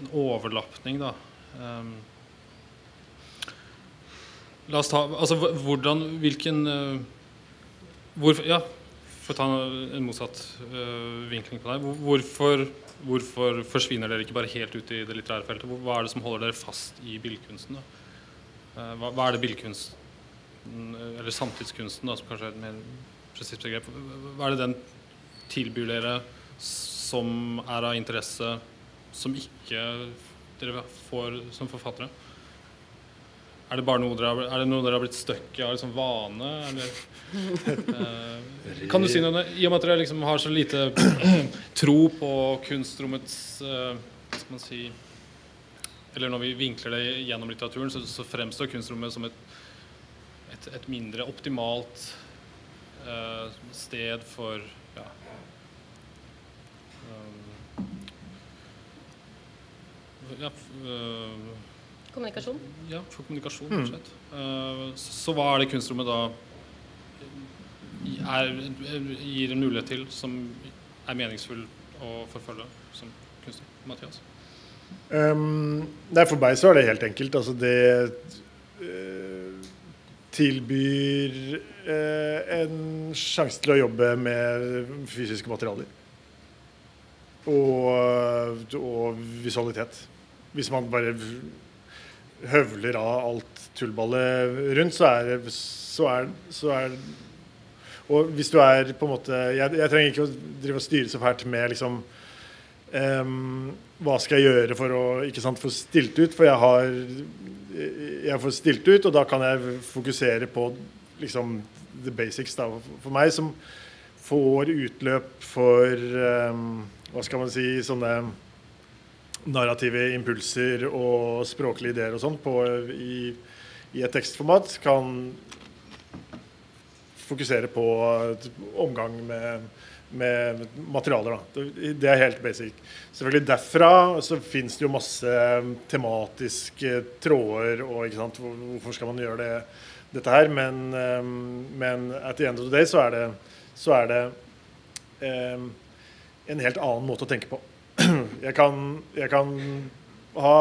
en overlapning, da. Um, la oss ta Altså hvordan Hvilken uh, hvor, Ja, for å ta en motsatt uh, vinkling på deg. Hvorfor, hvorfor forsvinner dere ikke bare helt ut i det litterære feltet? Hva er det som holder dere fast i billedkunsten? Uh, hva, hva er det billedkunsten, eller samtidskunsten, da, som kanskje er et mer presist begrep. Hva er det den tilbyr dere som er av interesse, som ikke dere får som forfattere? Er det bare noe dere er det noe dere har blitt stuck i av liksom vane? Eller, uh, kan du si noe I og med at dere liksom har så lite tro på kunstrommets uh, Hva skal man si Eller når vi vinkler det gjennom litteraturen, så, så fremstår kunstrommet som et et, et mindre optimalt uh, sted for ja, um, ja, eh, Kommunikasjon? ja, for kommunikasjon, rett og slett. Eh, så, så hva er det kunstrommet da er, gir en mulighet til, som er meningsfull å forfølge som kunstner? Mathias? Um, nei, for meg så er det helt enkelt. Altså det uh, tilbyr uh, en sjanse til å jobbe med fysiske materialer. Og, og visualitet. Hvis man bare høvler av alt tullballet rundt, så er det så er, så er Og hvis du er på en måte Jeg, jeg trenger ikke å drive og styre så fælt med liksom um, hva skal jeg gjøre for å ikke sant, få stilt ut? For jeg har Jeg får stilt ut, og da kan jeg fokusere på liksom the basics. Da. For meg som får utløp for um, Hva skal man si Sånne narrative impulser og språklige ideer og sånn i, i et tekstformat, kan fokusere på omgang med med materialer. Da. Det- er helt basic. Selvfølgelig Derfra så fins det jo masse tematiske tråder og ikke sant? Hvorfor skal man gjøre det, dette her? Men, eh, men at the end of the day så er det, så er det eh, en helt annen måte å tenke på. Jeg kan, jeg kan ha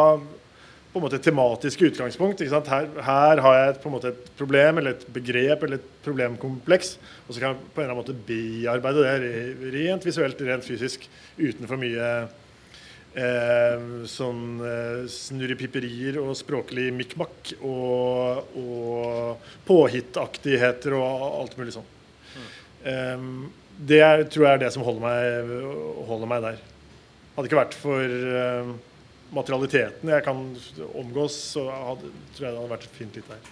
på en måte tematiske tematisk utgangspunkt. Her, her har jeg et, på en måte et problem eller et begrep eller et problemkompleks. Og så kan jeg på en eller annen måte bearbeide det rent visuelt, rent fysisk, uten for mye eh, sånn eh, snurrepiperier og språklig mikk-makk og, og påhittaktigheter og alt mulig sånn. Eh, det er, tror jeg er det som holder meg, holder meg der. Hadde det ikke vært for eh, materialiteten jeg kan omgås, så hadde, tror jeg det hadde vært fint litt der.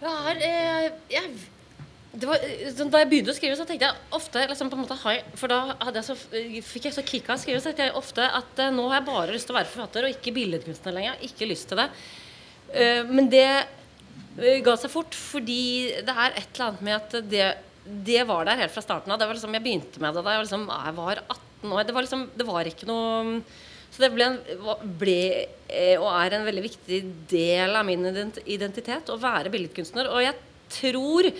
Jeg har eh, jeg, det var, eh, Da jeg begynte å skrive, så tenkte jeg ofte liksom, på en måte, For da hadde jeg så, fikk jeg så kick av å skrive, så tenkte jeg ofte at eh, nå har jeg bare lyst til å være forfatter og ikke billedkunstner lenger. Ikke lyst til det. Eh, men det eh, ga seg fort, fordi det er et eller annet med at det, det var der helt fra starten av. Liksom, jeg begynte med det da jeg, liksom, jeg var 18 år. Det var, liksom, det var ikke noe Så det ble, ble eh, og er en veldig viktig del av min identitet å være billedkunstner. Og jeg tror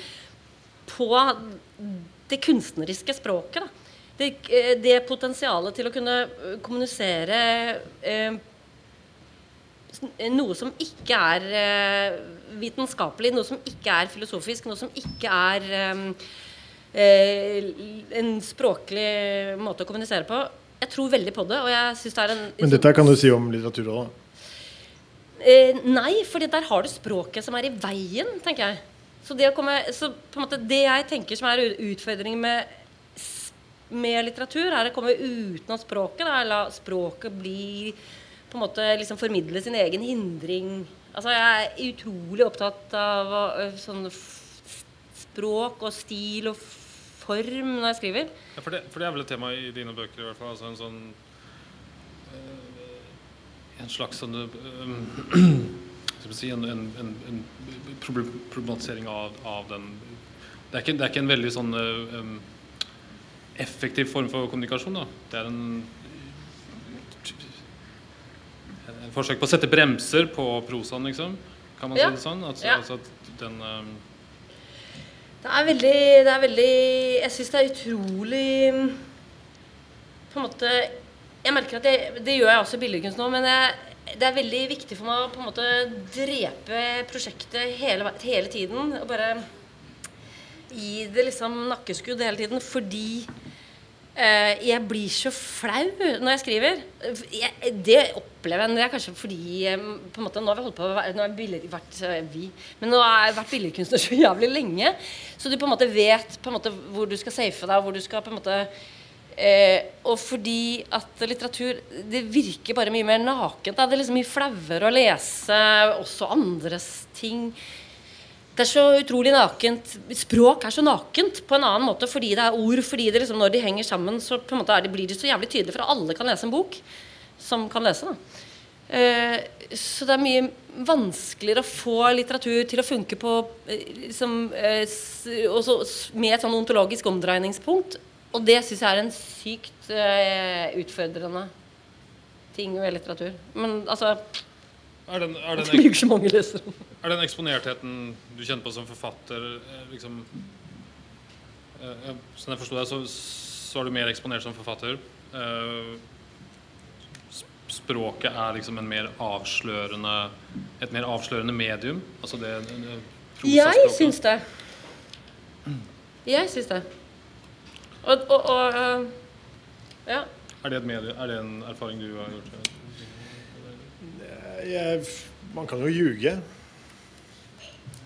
på det kunstneriske språket. Da. Det, eh, det potensialet til å kunne eh, kommunisere eh, noe som ikke er eh, vitenskapelig, noe som ikke er filosofisk, noe som ikke er um, en språklig måte å kommunisere på. Jeg tror veldig på det. og jeg synes det er en... Men dette kan du si om litteratur òg. Eh, nei, for der har du språket som er i veien, tenker jeg. Så det, komme, så måte det jeg tenker som er utfordringen med med litteratur, er å komme utenom språket. Da, la språket bli på en måte liksom formidle sin egen hindring. Altså, jeg er utrolig opptatt av uh, sånn språk og stil og form når jeg skriver. Ja, for, det, for det er vel et tema i dine bøker, i hvert fall. Altså en sånn øh, En slags sånn øh, si, en, en, en, en problematisering av, av den det er, ikke, det er, ikke, en veldig sånn um, effektiv form for kommunikasjon. Da. Det er en forsøk på å sette bremser på prosaen, liksom. Kan man Ja. si det sånn? At, Ja. altså at den um... Det er veldig, det er veldig Jeg syns det er utrolig På en måte Jeg merker at det, det gjør jeg også i billedkunst nå, men jeg, det er veldig viktig for meg å på en måte drepe prosjektet hele, hele tiden. Og bare gi det liksom nakkeskudd hele tiden. Fordi eh, jeg blir så flau når jeg skriver. Jeg, det opplever jeg. Det er kanskje fordi eh, på en måte, Nå har vi holdt på nå har jeg vært eh, vi, men nå har jeg vært billedkunstner så jævlig lenge. Så du på en måte vet på en måte hvor du skal safe deg, hvor du skal på en måte Eh, og fordi at litteratur Det virker bare mye mer nakent. Da. Det er liksom mye flauere å lese også andres ting. Det er så utrolig nakent. Språk er så nakent på en annen måte fordi det er ord. Fordi det liksom, når de henger sammen, så på en måte er det, blir det så jævlig tydelig for alle kan lese en bok. Som kan lese, da. Eh, så det er mye vanskeligere å få litteratur til å funke på eh, liksom, eh, også med et sånn ontologisk omdreiningspunkt. Og det syns jeg er en sykt eh, utfordrende ting ved litteratur. Men altså er den, er den, blir ikke så mange lesere. Er den eksponertheten du kjenner på som forfatter eh, liksom eh, eh, Sånn jeg forsto deg, så, så er du mer eksponert som forfatter. Eh, Språket er liksom en mer avslørende et mer avslørende medium? Altså det, det, det Jeg syns det. Jeg syns det. Og, og, og øh, ja. Er det, et medie, er det en erfaring du har gjort? Jeg, man kan jo ljuge.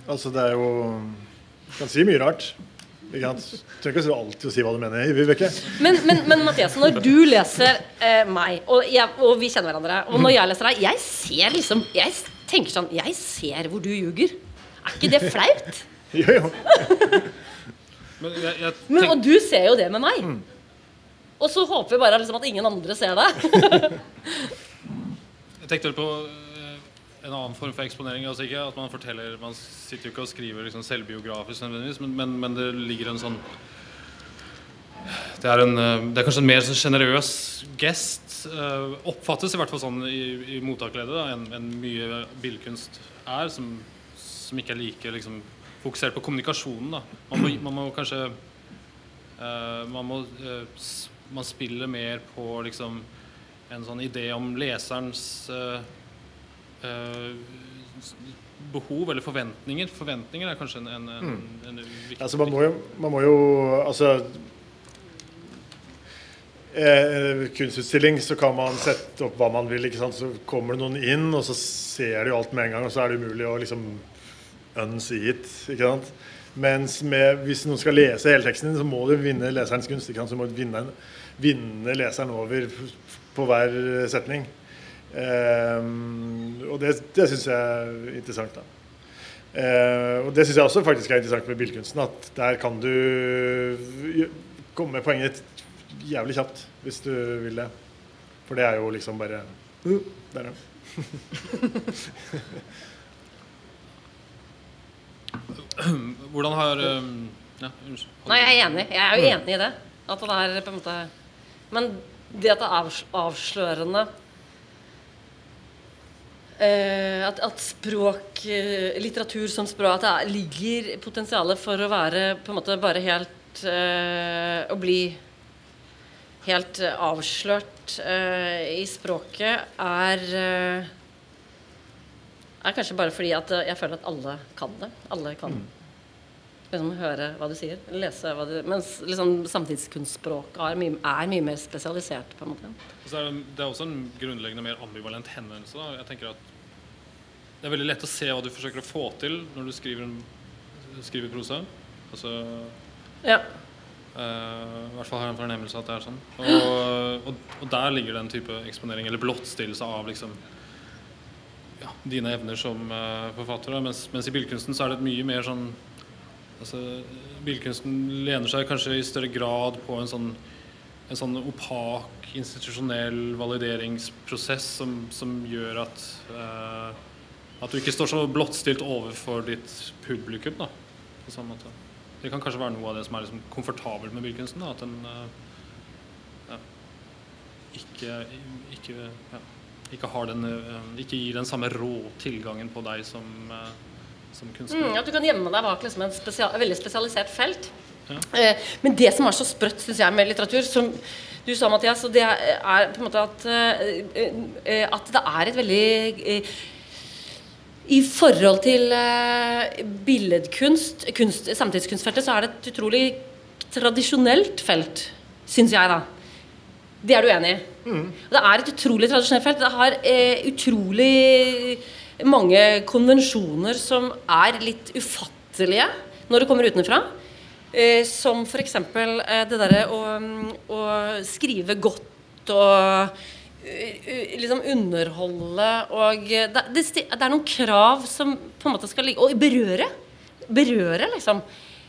Altså, det er jo Du kan si mye rart. Ikke sant? Du trenger ikke alltid å si hva du mener. Vibeke. Men, men, men Mathias, når du leser eh, meg, og, jeg, og vi kjenner hverandre, og når jeg leser deg, jeg ser liksom Jeg tenker sånn Jeg ser hvor du ljuger. Er ikke det flaut? Jo, jo. Men jeg, jeg Men, og du ser jo det med meg. Og så håper vi bare liksom at ingen andre ser det. jeg tenkte vel på en annen form for eksponering. Altså ikke at Man forteller Man sitter jo ikke og skriver liksom selvbiografisk, nødvendigvis, men, men, men det ligger en sånn det er, en, det er kanskje en mer sånn sjenerøs gest. eh, oppfattes i hvert fall sånn i, i mottakerleddet enn en mye billedkunst er, som, som ikke er like liksom, fokusert på kommunikasjonen. Man, må, man må kanskje eh, Man må eh, Man spiller mer på liksom en sånn idé om leserens s- behov eller forventninger. Forventninger er kanskje en, en, en, en viktig Altså, man må jo, man må jo Altså eh, Kunstutstilling, så kan man sette opp hva man vil. Så kommer det noen inn, og så ser de jo alt med en gang, og så er det umulig å liksom unsee it. ikke sant? Mens med, hvis noen skal lese hele teksten din, så må du vinne leserens gunst. Så må du vinne, vinne leseren over på hver setning. Ehm, og det, det syns jeg er interessant. da. Eh, og det syns jeg også faktisk er interessant med billedkunsten. At der kan du komme med poenget ditt jævlig kjapt hvis du vil det. For det er jo liksom bare uh, Der, ja. Hvordan har eh, ja, unnskyld. Nei, jeg er enig. Jeg er jo enig i det. At det er på en måte Men det at det er avslørende eh, at, at språk, uh, litteratur som språk At det er, ligger potensialet for å være på en måte bare helt uh, Å bli helt avslørt i språket, er er kanskje bare fordi at jeg føler at alle kan det. Alle kan liksom høre hva du sier, lese hva du Mens liksom samtidskunstspråk er er mye mer spesialisert, på en måte. Er det, det er også en grunnleggende mer ambivalent henvendelse. Da. Jeg tenker at Det er veldig lett å se hva du forsøker å få til når du skriver, en, skriver prosa. Altså, Ja. Uh, I hvert fall har jeg en fornemmelse av at det er sånn. Og, og, og der ligger det en type eksponering, eller blottstillelse av liksom ja, dine evner som uh, forfatter. da. Mens, mens i billedkunsten så er det et mye mer sånn altså, Billedkunsten lener seg kanskje i større grad på en sånn, en sånn opak institusjonell valideringsprosess som, som gjør at eh, at du ikke står så blottstilt overfor ditt publikum. da, på samme måte. Det kan kanskje være noe av det som er liksom komfortabelt med billedkunsten. At den eh, ja, ikke, ikke, ja, ikke, den, eh, ikke gir den samme rå tilgangen på deg som, eh, som kunstner. Mm, at du kan gjemme deg bak liksom en spesial, veldig spesialisert felt. Ja. Eh, men det som er så sprøtt synes jeg, med litteratur, som du sa, Mathias, og det er på en måte at, eh, at det er et veldig eh, i forhold til uh, billedkunst, kunst, samtidskunstfeltet, så er det et utrolig tradisjonelt felt, syns jeg, da. Det er du enig i? Mm. Det er et utrolig tradisjonelt felt. Det har eh, utrolig mange konvensjoner som er litt ufattelige når det kommer utenfra. Uh, som f.eks. Uh, det derre å, å skrive godt og liksom underholde og det, det, det, er noen krav som på en måte skal ligge Og berøre. Berøre, liksom.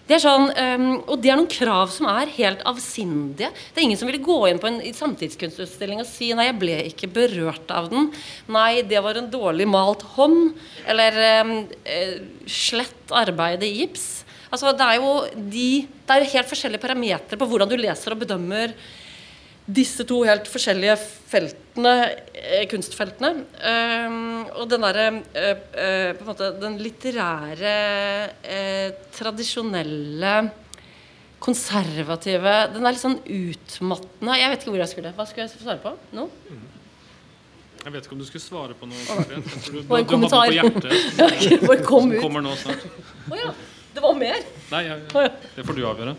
Det er sånn, um, og det er noen krav som er helt avsindige. Det er ingen som ville gå inn på en samtidskunstutstilling og si 'nei, jeg ble ikke berørt av den'. 'Nei, det var en dårlig malt hånd'. Eller um, slett arbeidet i gips'. Altså, det er jo de, det er helt forskjellige parametere på hvordan du leser og bedømmer disse to helt forskjellige feltene, eh, kunstfeltene. Um, og den derre uh, På en måte den litterære, tradisjonelle, konservative Den er litt sånn utmattende. Jeg vet ikke hvor jeg skulle. Hva skulle jeg svare på nå? Jeg vet ikke om du skulle svare på noe. Du, du, en kommentar. På hjertet, Bare kom ut. kommer nå snart. Å oh, ja. Det var mer? Nei, jeg, det får du avgjøre.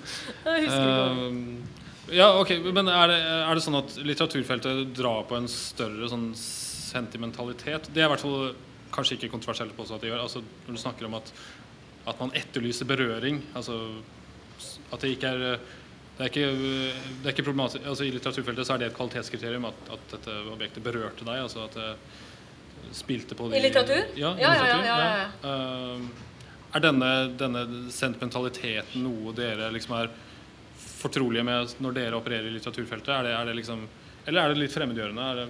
Jeg husker ikke. Uh, ja, ok, men er det, er det, sånn at litteraturfeltet drar på en større sånn sentimentalitet? Det er i hvert fall kanskje ikke kontroversielt på at det gjør. Altså, når du snakker om at, at man etterlyser berøring altså, At det ikke er det er ikke, det er ikke problematisk altså, I litteraturfeltet så er det et kvalitetskriterium at, at dette objektet berørte deg. altså at det spilte på de, I litteratur? Ja, ja, litteratur, ja, ja, ja. Uh, er denne, denne, sentimentaliteten noe dere liksom er fortrolige med når dere opererer i litteraturfeltet? Er det, er det liksom, eller er det litt fremmedgjørende?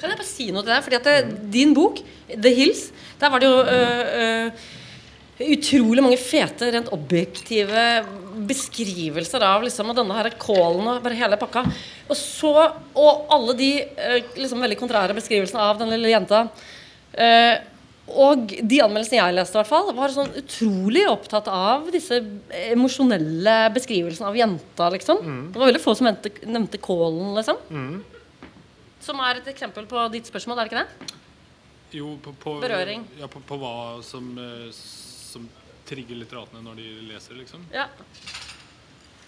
Kan jeg bare si noe til deg? Fordi at det, mm. Din bok, 'The Hills', der var det jo øh, øh, utrolig mange fete, rent objektive beskrivelser av liksom, denne her kålen og bare hele pakka. Og så, og alle de øh, liksom, veldig kontrære beskrivelsene av den lille jenta. Uh, og de anmeldelsene jeg leste, hvert fall, var sånn utrolig opptatt av disse emosjonelle beskrivelsene av jenta. liksom. Mm. Det var veldig få som nevnte, nevnte kålen, liksom. Mm. Som er et eksempel på ditt spørsmål, er det ikke det? Jo, på, på Berøring. Ja, på, på hva som, eh, som, trigger litteratene når de leser, liksom. Ja.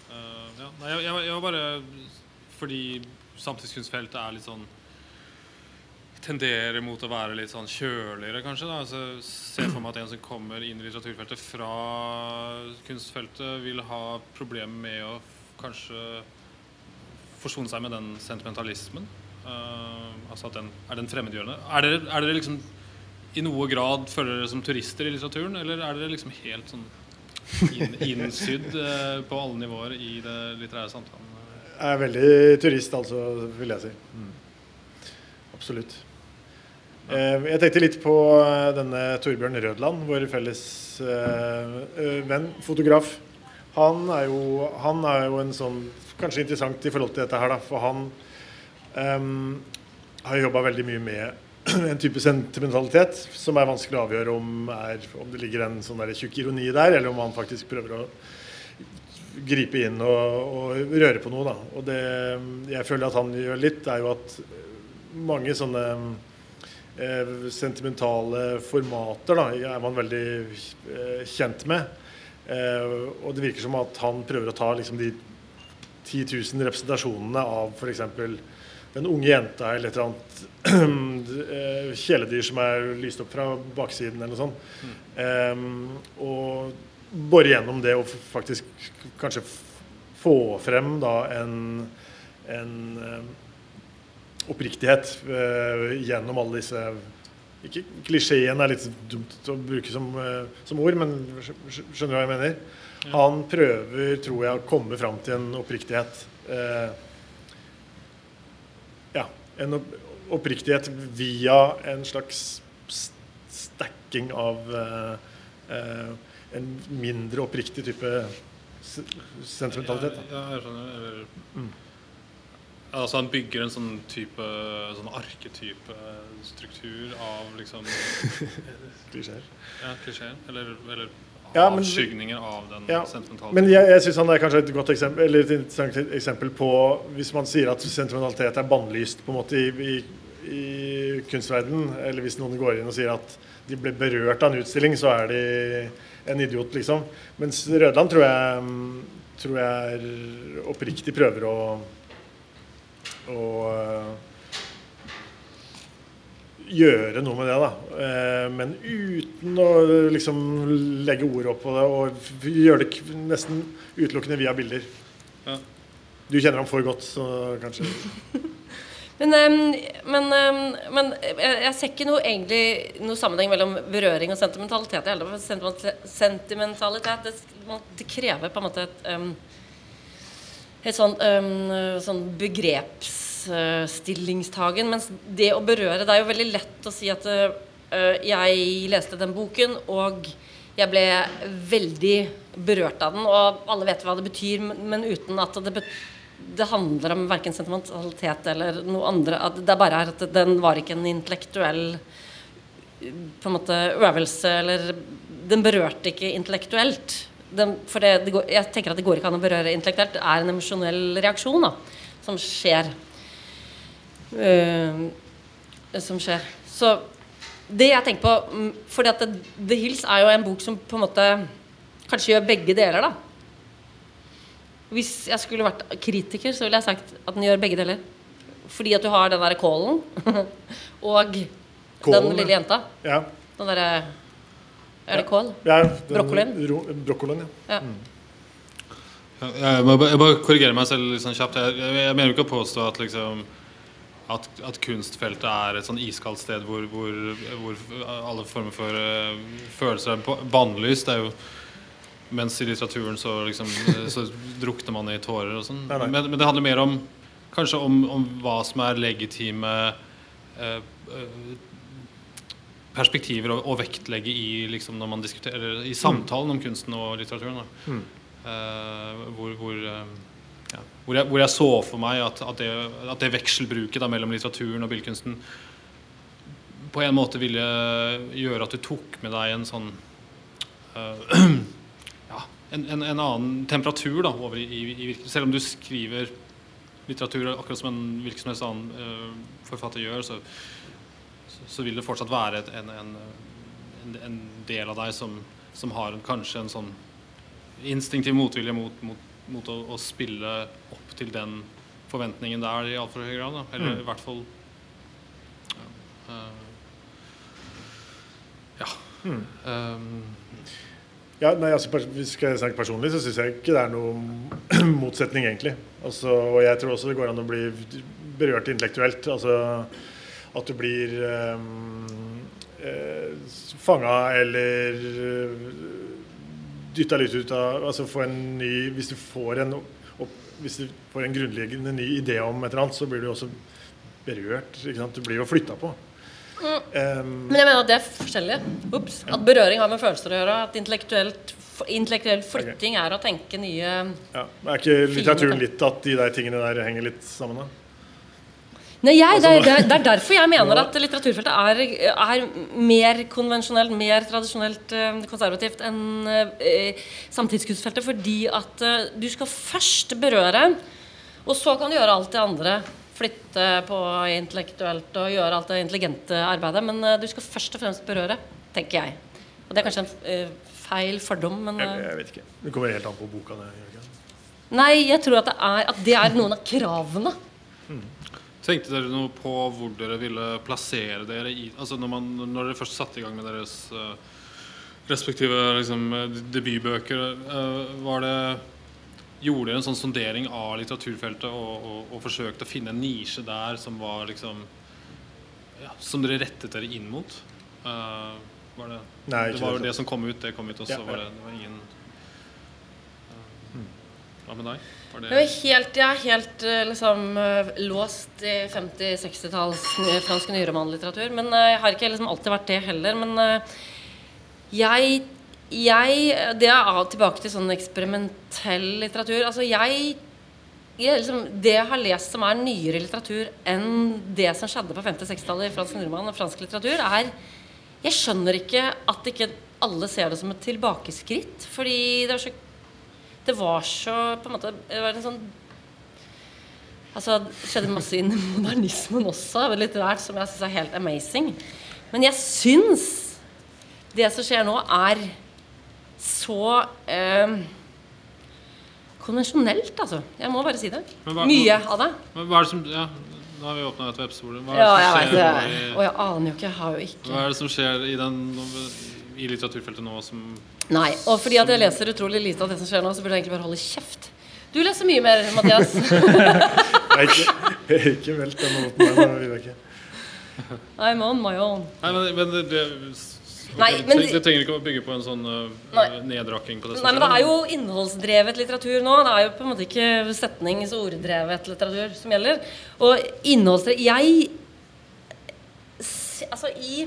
Uh, ja. Nei, jeg, jeg, jeg var bare Fordi samtidskunstfeltet er litt sånn tenderer mot å være litt sånn kjøligere, kanskje. da, altså, Se for meg at en som kommer inn i litteraturfeltet fra kunstfeltet, vil ha problemer med å kanskje forsone seg med den sentimentalismen. Uh, altså at den, Er den fremmedgjørende? Er dere, er dere liksom i noe grad føler dere som turister i litteraturen, eller er dere liksom helt sånn inn, innsydd uh, på alle nivåer i det litterære samtalen? Jeg er veldig turist, altså, vil jeg si. Mm. Absolutt. Eh, jeg tenkte litt på eh, denne Torbjørn Rødland, vår felles uh, venn, fotograf. Han er, jo, han er, jo, en sånn Kanskje interessant i forhold til dette her, da. For han um, har jobba veldig mye med en type sentimentalitet som er vanskelig å avgjøre om, er, om det ligger en sånn tjukk ironi der, eller om han faktisk prøver å gripe inn og, og røre på noe. Da. Og det jeg føler at han gjør litt, er jo at mange sånne eh, sentimentale formater da, er man veldig eh, kjent med. Eh, og det virker som at han prøver å ta liksom, de 10 000 representasjonene av f.eks. den unge jenta eller et eller annet eh, kjæledyr som er lyst opp fra baksiden eller noe sånt. Mm. og bore gjennom det og faktisk kanskje få frem da en, en eh, oppriktighet eh, gjennom alle disse ikke Klisjeen er litt dumt å bruke som, eh, som ord, men skj- skj- skjønner du hva jeg mener? Han prøver, tror jeg, å komme fram til en oppriktighet. Eh, ja, en opp oppriktighet via en slags stacking av eh, eh, en mindre oppriktig type sentimentalitet. Ja, ja, jeg skjønner. Mm. Altså Han bygger en sånn type Sånn arketype struktur av liksom Klisjeer. Ja, klisjeer. Eller, eller Ja, men- avskygninger av den Ja, sentimentale Men jeg, jeg syns han er kanskje et godt eksempel Eller et interessant eksempel på Hvis man sier at sentimentalitet er bannlyst på en måte i, i, i kunstverdenen, eller hvis noen går inn og sier at de ble berørt av en utstilling, så er de en idiot, liksom. Mens Rødland tror jeg, tror jeg oppriktig prøver å å øh, gjøre noe med det, da. Eh, Men uten å liksom legge ord opp på det og gjøre det nesten utelukkende via bilder. Ja. Du kjenner ham for godt, så kanskje Men, ehm, men, men jeg, ser ikke noe, egentlig noe sammenheng mellom berøring og sentimentalitet. i. Sentimentalitet, sentimentalitet det, det krever på en måte et, et sånn, um, sånn begrepsstillingstagen. mens det å berøre Det er jo veldig lett å si at uh, jeg leste den boken, og jeg ble veldig berørt av den, og alle vet hva det betyr, men, uten at det det handler om verken sentimentalitet eller noe andre. Det bare er at den var ikke en intellektuell på en måte øvelse, eller Den berørte ikke intellektuelt. Den, for det, det går, jeg tenker at det går ikke an å berøre intellektuelt. Det er en emosjonell reaksjon da, som skjer. Uh, som skjer. Så det jeg tenker på for fordi at det, The Hills er jo en bok som på en måte kanskje gjør begge deler, da. Hvis jeg skulle vært kritiker, så ville jeg sagt at den gjør begge deler. Fordi at du har den derre kålen og den lille jenta. Ja. Den derre Er det kål? ja Brokkolien? Brokkolien, ja. Ja. Ja, Jeg må, bare- jeg bare korrigere meg selv sånn kjapt. Jeg, jeg, jeg mener ikke å påstå at, liksom, at, at kunstfeltet er et sånn iskaldt sted hvor, hvor, hvor alle former for uh, følelser er ba- bannlyst. Det er jo mens i litteraturen så, liksom, så drukner man i tårer og sånn. Men, men det handler mer om kanskje om, om hva som er legitime eh, eh, perspektiver å, å vektlegge i, liksom, når man diskuterer, i samtalen om kunsten og litteraturen. Mm. Uh, hvor, hvor, uh, ja, hvor, jeg, hvor jeg så for meg at, at, det, at det vekselbruket da, mellom litteraturen og billedkunsten på en måte ville gjøre at du tok med deg en sånn uh, ja, en, en, en annen temperatur da, over i, i, Selv om du skriver litteratur akkurat som en hvilken som helst annen forfatter gjør, så, så, vil det fortsatt være et, en, en, en, en del av deg som, som har en, kanskje en sånn instinktiv motvilje mot, mot, mot å, å spille opp til den forventningen der i altfor høy grad. Da. Eller Mm. i hvert fall ja. Uh, ja. Mm. Um, Ja, nei, altså, hvis skal jeg snakke personlig, så syns jeg ikke det er noen motsetning, egentlig. Altså, og jeg tror også det går an å bli berørt intellektuelt. Altså at du blir um, eh, fanga eller dytta litt ut av Altså få en ny Hvis du får en, hvis du får en grunnleggende ny idé om et eller annet, så blir du også berørt. Du blir jo flytta på. Um, Men jeg mener at det er forskjellig. Ups. At berøring har med følelser å gjøre. At intellektuell flytting er å tenke nye Ja, Er ikke litteraturen litt at de der tingene der henger litt sammen? da? Nei, jeg, det, er, Altså, det, er, det er derfor jeg mener at litteraturfeltet er, er mer konvensjonelt, mer tradisjonelt eh, konservativt enn eh, samtidskunstfeltet. Fordi at eh, du skal først berøre, og så kan du gjøre alt det andre. Flytte på intellektuelt og gjøre alt det intelligente arbeidet. Men du skal først og fremst berøre, tenker jeg. Og det er kanskje en feil fordom, men Jeg, jeg vet ikke. Det kommer helt an på boka. Det? Nei, jeg tror at det er, at det er noen av kravene. Tenkte dere noe på hvor dere ville plassere dere i Altså når, man, når dere først satte i gang med deres uh, respektive liksom, debutbøker, uh, var det gjorde dere en sånn sondering av litteraturfeltet og, og, og forsøkte å finne en nisje der som var liksom ja, Som dere rettet dere inn mot? Uh, var det, Nei, det var jo det. som kom ut, det kom ut, og så Ja, var det, det var ingen uh, Hva med deg? Var Jeg helt, jeg er helt eh, liksom, eh, låst i 50-60-talls fransk nyromanlitteratur. Men eh, jeg har ikke liksom alltid vært det heller. Men eh, jeg, jeg Det er tilbake til sånn eksperimentell litteratur. Altså jeg liksom, Det jeg har lest som er nyere litteratur enn det som skjedde på 50-60-tallet i fransk nyroman og fransk litteratur, er Jeg skjønner ikke at ikke alle ser det som et tilbakeskritt. Fordi det er så det var så på en måte Det var en sånn Altså, det skjedde masse innen modernismen også, litterært, som jeg syns er helt amazing. Men jeg syns det som skjer nå, er så eh, konvensjonelt, altså. Jeg må bare si det. Hva- Mye av det. Men Hva er det som Ja, nå har vi åpna et webspor. Hva er det som skjer det. i- Og jeg aner jo ikke. Jeg har jo ikke Hva er det som skjer i, den, i litteraturfeltet nå som Nei. Og fordi at jeg leser utrolig lite av det som skjer nå, så burde jeg egentlig bare holde kjeft. Du leser mye mer, Mathias. Jeg er ikke, ikke meldt den måten. I'm on my own. Nei, men, men det, det, Okay, Nei, men- det trenger ikke å bygge på en sånn uh, nedrakking på det som Nei, men det er jo innholdsdrevet litteratur nå. Det er jo på en måte ikke setnings- og orddrevet litteratur som gjelder. Og innholdsdrevet Jeg Altså, i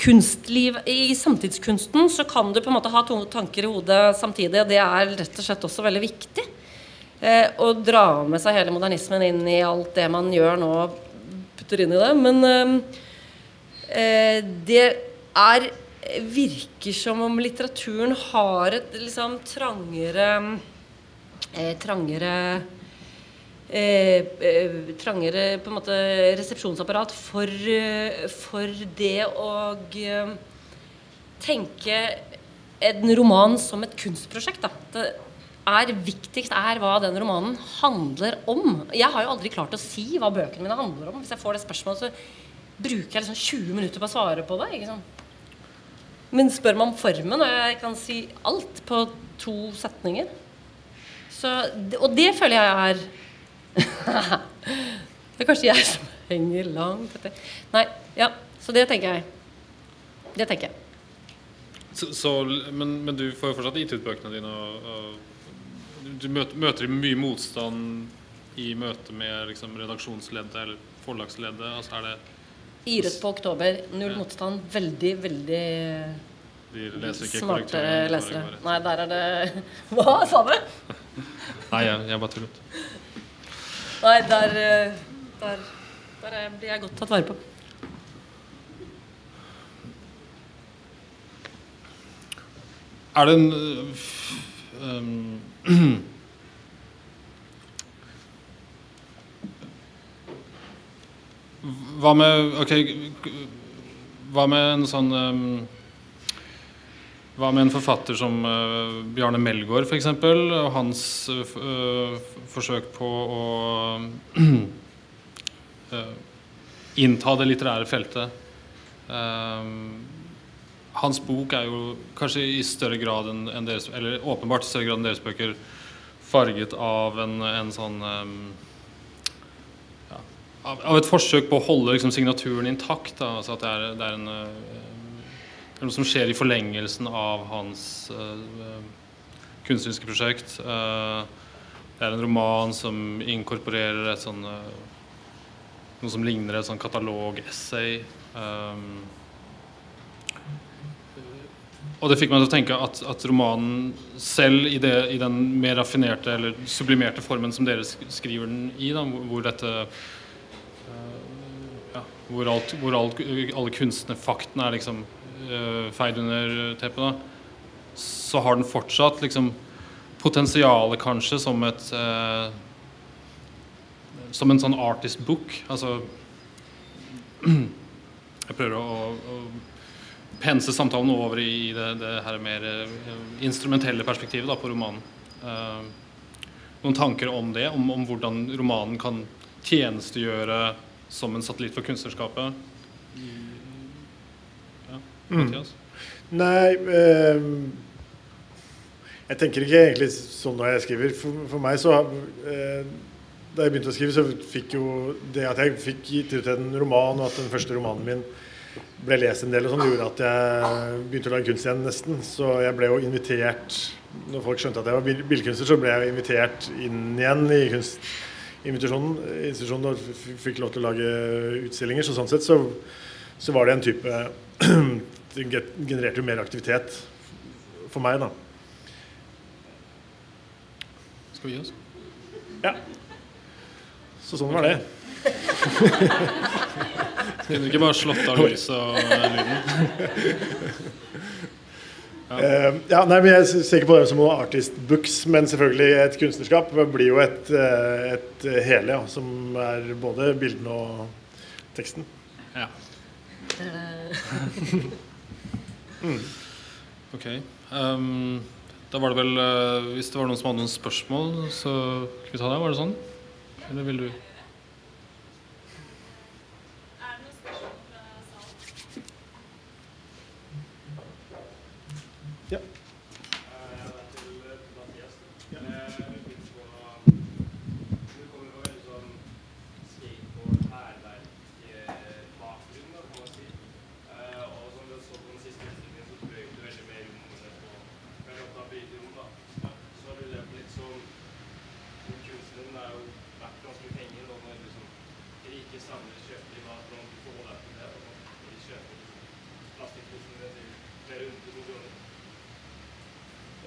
kunstliv I samtidskunsten så kan du på en måte ha to tanker i hodet samtidig, og det er rett og slett også veldig viktig. Eh, å dra med seg hele modernismen inn i alt det man gjør nå, putter inn i det. Men eh, eh, det er virker som om litteraturen har et liksom trangere eh, Trangere Trangere på en måte resepsjonsapparat for, eh, for det å eh, tenke en roman som et kunstprosjekt. Da. Det er viktigst er hva den romanen handler om. Jeg har jo aldri klart å si hva bøkene mine handler om. Hvis jeg får det spørsmålet, så bruker jeg liksom 20 minutter på å svare på det. Ikke? Men spør om formen, og jeg kan si alt på to setninger. Så, og det føler jeg er Det er kanskje jeg som henger langt etter. Nei, ja, så det tenker jeg. Det tenker jeg. Så, så, men, men du får jo fortsatt gitt ut bøkene dine. Og, og du møter, møter mye motstand i møte med liksom, redaksjonsleddet eller forlagsleddet. Altså er det Iret på oktober. Null motstand. Veldig, veldig De leser ikke smarte lesere. Nei, der er det Hva sa du? Nei, jeg, jeg bare tullet. Nei, der, eh, der, der er- blir jeg godt tatt vare på. Er det en um, Hva med Ok, hva med en sånn um, Hva med en forfatter som uh, Bjarne Melgaard, f.eks., og hans uh, forsøk på å uh, innta det litterære feltet? Hans bok er jo kanskje i større grad enn en deres Eller åpenbart i større grad enn deres bøker farget av en, en sånn um, ja, av, av et forsøk på å holde liksom, signaturen intakt. Da. Altså at det er, det er en eh, det er noe som skjer i forlengelsen av hans uh, kunstneriske prosjekt. Uh, det er en roman som inkorporerer et sånn eh, noe som ligner et sånn katalog-essay. Um, og det fikk meg til å tenke at, at romanen selv i, det, i den mer raffinerte eller sublimerte formen som dere skriver den i, da, hvor, dette uh, ja, hvor, alt, hvor alt, alle kunstnerfaktene er liksom feid under teppet, da, så har den fortsatt liksom potensialet kanskje som et eh, Som en sånn artist book. Altså Jeg prøver å, å pense samtalen over i det, det her mer eh, instrumentelle perspektivet da, på romanen. Eh, noen tanker om det, om, om hvordan romanen kan tjenestegjøre som en satellitt for kunstnerskapet? Mathias? Nei eh, Jeg tenker ikke egentlig sånn når jeg skriver. For, for meg så eh, Da jeg begynte å skrive, så fikk jo det at jeg fikk gitt ut en roman, og at den første romanen min ble lest en del, og sånn, gjorde at jeg begynte å lage kunst igjen, nesten. Så jeg ble jo invitert Når folk skjønte at jeg var bil- billedkunstner, så ble jeg invitert inn igjen i kunstinvitasjonen institusjonen, og fikk lov til å lage utstillinger. Så sånn sett så, så var det en type Det genererte jo mer aktivitet for meg, da. Skal vi gi oss? Ja. Så sånn var det. Kunne du ikke bare slått av lyset og lyden? lyden? Uh, ja, nei, men Jeg ser ikke på det som noe artist books, men selvfølgelig et kunstnerskap blir jo et, eh, et hele, ja, som er både bildene og teksten. Ja. Ok. Um, da var det vel uh, Hvis det var noen som hadde noen spørsmål, så skal vi ta det? Var det sånn? Eller vil du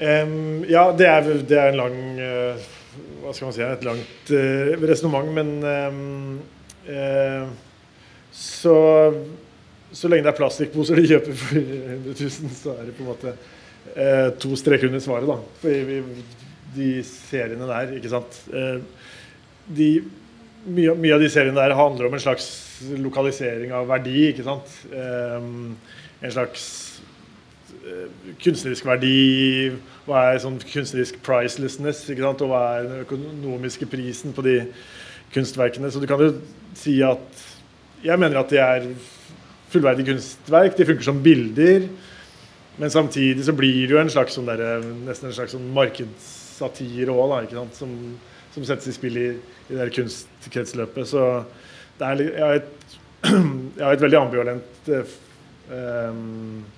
Em, ja, det er, det er en lang uh, Hva skal man si Et langt uh, resonnement, men um, uh, så, så lenge det er plastikkposer de kjøper for 100 000, så er det på en måte uh, to streker under svaret, da. For vi, de seriene der, ikke sant de, mye, mye av de seriene der handler om en slags lokalisering av verdi, ikke sant. Um, en slags kunstnerisk verdi, hva er sånn kunstnerisk pricelessness, ikke sant? og hva er den økonomiske prisen på de kunstverkene. Så du kan jo si at jeg mener at de er fullverdige kunstverk. De funker som bilder. Men samtidig så blir det jo en slags sånn der, nesten en slags sånn markedssatire òg? Som, som settes i spill i, i det kunstkretsløpet. Så det er, jeg, har et, jeg har et veldig ambivalent eh, ja,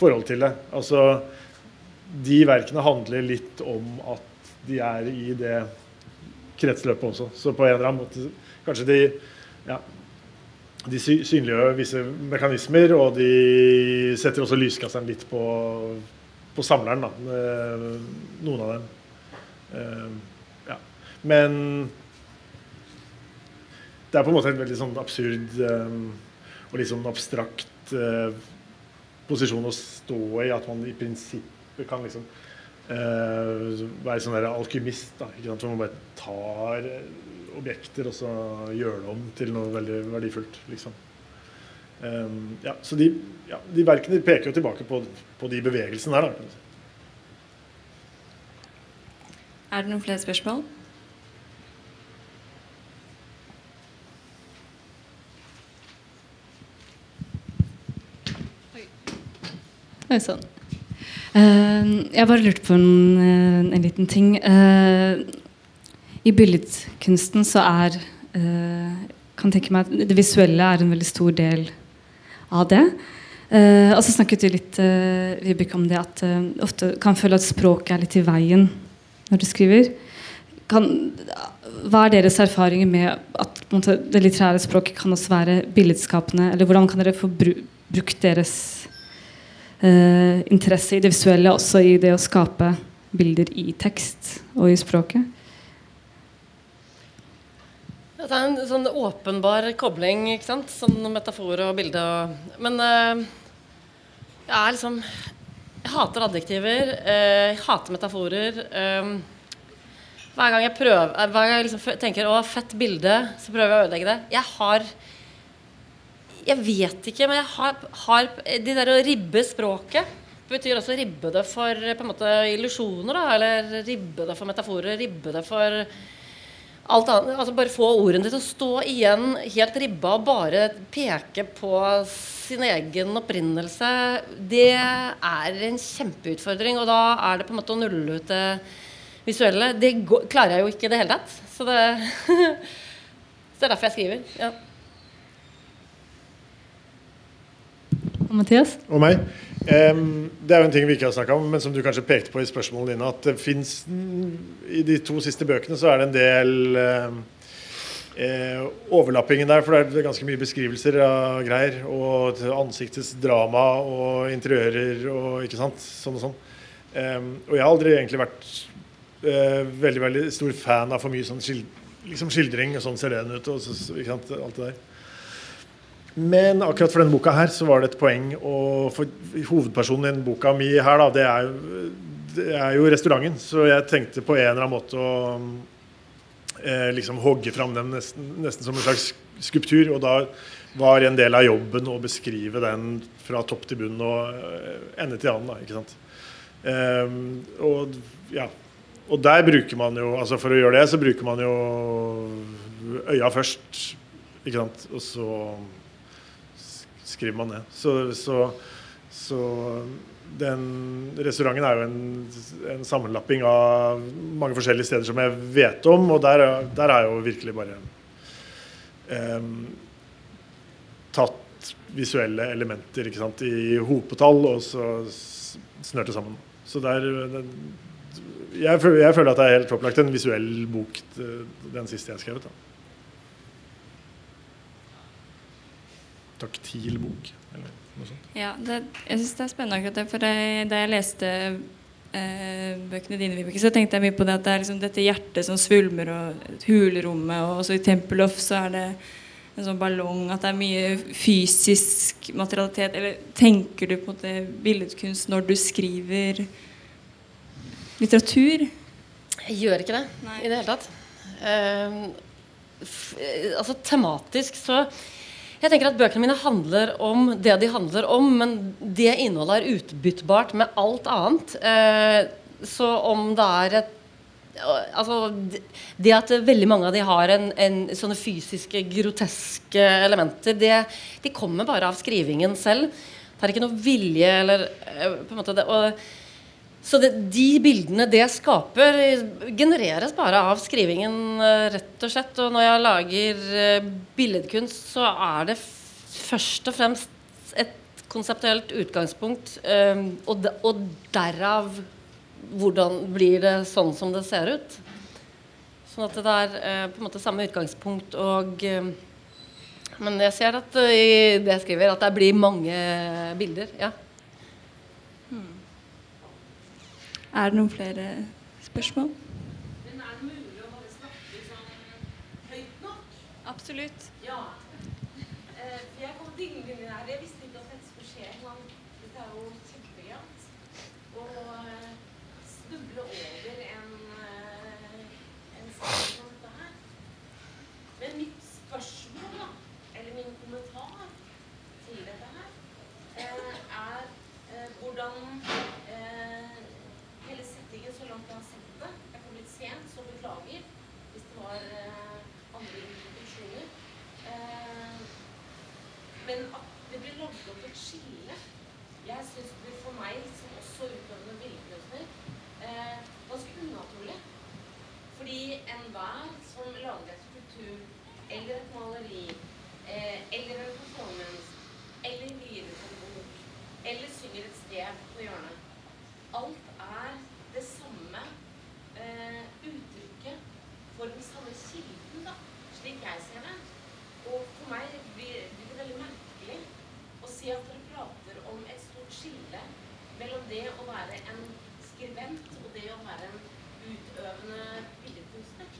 forhold til det. Altså, de verkene handler litt om at de er i det kretsløpet også. Så på en eller annen måte Kanskje de ja, de synliggjør visse mekanismer, og de setter også lyskasteren litt på, på samleren, da. Noen av dem. Eh, ja. Men det er på en måte en veldig sånn absurd eh, og litt sånn abstrakt eh, posisjon å stå i, at man i prinsippet kan liksom eh, være sånn der alkymist. da, ikke sant? Hvor man bare tar eh, objekter og så gjør det om til noe veldig verdifullt. liksom. Um, ja, så de, ja, de verkene peker jo tilbake på, på de bevegelsene der. da. Er det noen flere spørsmål? Oi sann. Uh, jeg bare lurte på en, eh, en liten ting. Uh, I billedkunsten så er uh, kan tenke meg at Det visuelle er en veldig stor del av det. Uh, og så snakket du litt uh, Vibeke, om det at uh, ofte kan føle at språket er litt i veien når du skriver. Kan, hva er deres erfaringer med at måte, det litterære språket kan også være billedskapende? Eller hvordan kan dere få bru brukt deres eh, interesse i det visuelle også i det å skape bilder i tekst og i språket? Det er en sånn åpenbar kobling, ikke sant? Sånn metafor og bilde og Men eh, jeg er liksom Jeg hater adjektiver. eh, jeg hater metaforer. eh, hver gang jeg prøver Hver gang jeg liksom tenker 'Å, fett bilde', så prøver jeg å ødelegge det. Jeg har Jeg vet ikke, men jeg har, har De der å ribbe språket betyr også ribbe det for på en måte illusjoner, da. Eller ribbe det for metaforer. Ribbe det for alt annet, altså Bare få ordene til å stå igjen helt ribba og bare peke på sin egen opprinnelse, det er en kjempeutfordring. Og da er det på en måte å nulle ut det visuelle. Det klarer jeg jo ikke i det hele tatt. Så det, så det er derfor jeg skriver. ja. Og Mathias? Og meg. Det er jo en ting vi ikke har snakka om, men som du kanskje pekte på i spørsmålene dine, at det fins I de to siste bøkene så er det en del eh, overlappingen der, for det er ganske mye beskrivelser av greier. Og ansiktets drama og interiører og ikke sant. Sånn og sånn. Em, og jeg har aldri egentlig vært eh, veldig veldig stor fan av for mye sånn skild, liksom skildring, og sånn ser den ut, og så, ikke sant, alt det der. Men akkurat for denne boka her så var det et poeng å for Hovedpersonen i den boka mi her, da, det er, jo, det er jo restauranten. Så jeg tenkte på en eller annen måte å eh, liksom hogge fram den nesten, nesten som en slags skulptur. Og da var en del av jobben å beskrive den fra topp til bunn og eh, ende til annen. Da, ikke sant? Um, og ja og der bruker man jo altså For å gjøre det, så bruker man jo øya først. Ikke sant? Og så skriver man ned. Så, så, så den restauranten er jo en, en, sammenlapping av mange forskjellige steder som jeg vet om, og der, der er jo virkelig bare um, tatt visuelle elementer sant, i hopetall og så snørt det sammen. Så der, jeg, føler, jeg føler at det er helt opplagt en visuell bok, den siste jeg skrevet, Da. Taktil bok. Eller noe sånt. Ja, det, jeg syns det er spennende akkurat det. For jeg, da jeg leste eh, bøkene dine, Vibeke, så tenkte jeg mye på det at det er liksom dette hjertet som svulmer, og hulrommet, og også i Tempelhof så er det en sånn ballong, at det er mye fysisk materialitet. Eller tenker du på det billedkunst når du skriver litteratur? Jeg gjør ikke det Nei. i det hele tatt. Uh, f altså tematisk så jeg tenker at Bøkene mine handler om det de handler om, men det innholdet er utbyttbart med alt annet. Eh, så om det er et Altså, det at veldig mange av de har en, en sånne fysiske, groteske elementer, det, de kommer bare av skrivingen selv. Det er ikke noe vilje eller eh, på en måte det, og, så det, de bildene det skaper, genereres bare av skrivingen, eh, rett og slett. Og når jeg lager eh, billedkunst, så er det først og fremst et konseptuelt utgangspunkt. Um, og, de, og, derav hvordan blir det sånn som det ser ut. Sånn at det er på en måte samme utgangspunkt og Men jeg ser at i det jeg skriver, at det blir mange bilder. ja. Er det noen flere spørsmål? Men er det mulig å bare snakke sånn høyt nok? Absolutt. Ja. Eh, jeg kom dinglende inn her. Jeg visste ikke at dette skulle skje. Men dette er jo kjempegøyalt. Å eh, snuble over en, eh, en sak som dette her. Men mitt spørsmål, da, eller min kommentar til dette her, eh, er eh, hvordan eh, hele settingen så langt jeg har sett det Jeg kom litt sent, så beklager hvis det var eh, andre introduksjoner. Eh, men at det blir lagd opp et skille Jeg syns det for meg, som også utøvende billedkunstner, eh, ganske unaturlig. Fordi enhver som lager et skulptur eller et maleri eh, eller en performance eller gir ut en bok eller synger et sted på hjørnet Alt er det samme eh, uttrykket for den samme kilden, da, slik jeg ser det. Og for meg blir blir det veldig merkelig å si at dere prater om et stort skille mellom det å være en skribent og det å være en utøvende billedkunstner.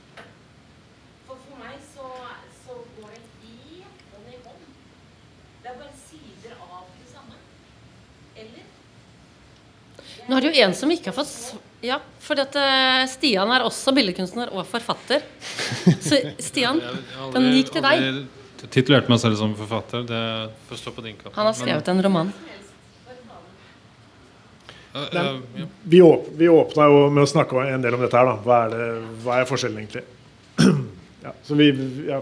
For for meg så, så går det helt hånd i hånd. Det er bare sider av det samme. Eller? Nå er det jo en som ikke har fått Ja, for dette, Stian er også billedkunstner og forfatter. Så Stian, Jeg- jeg den gikk til deg. aldri titulert meg selv som forfatter. Det får stå på din kappe. Han har skrevet en roman. Men, eh, eh. Vi, åp vi åpna jo med å snakke en del om dette her. da. Hva er, det, hva er forskjellen egentlig? ja, så vi, ja,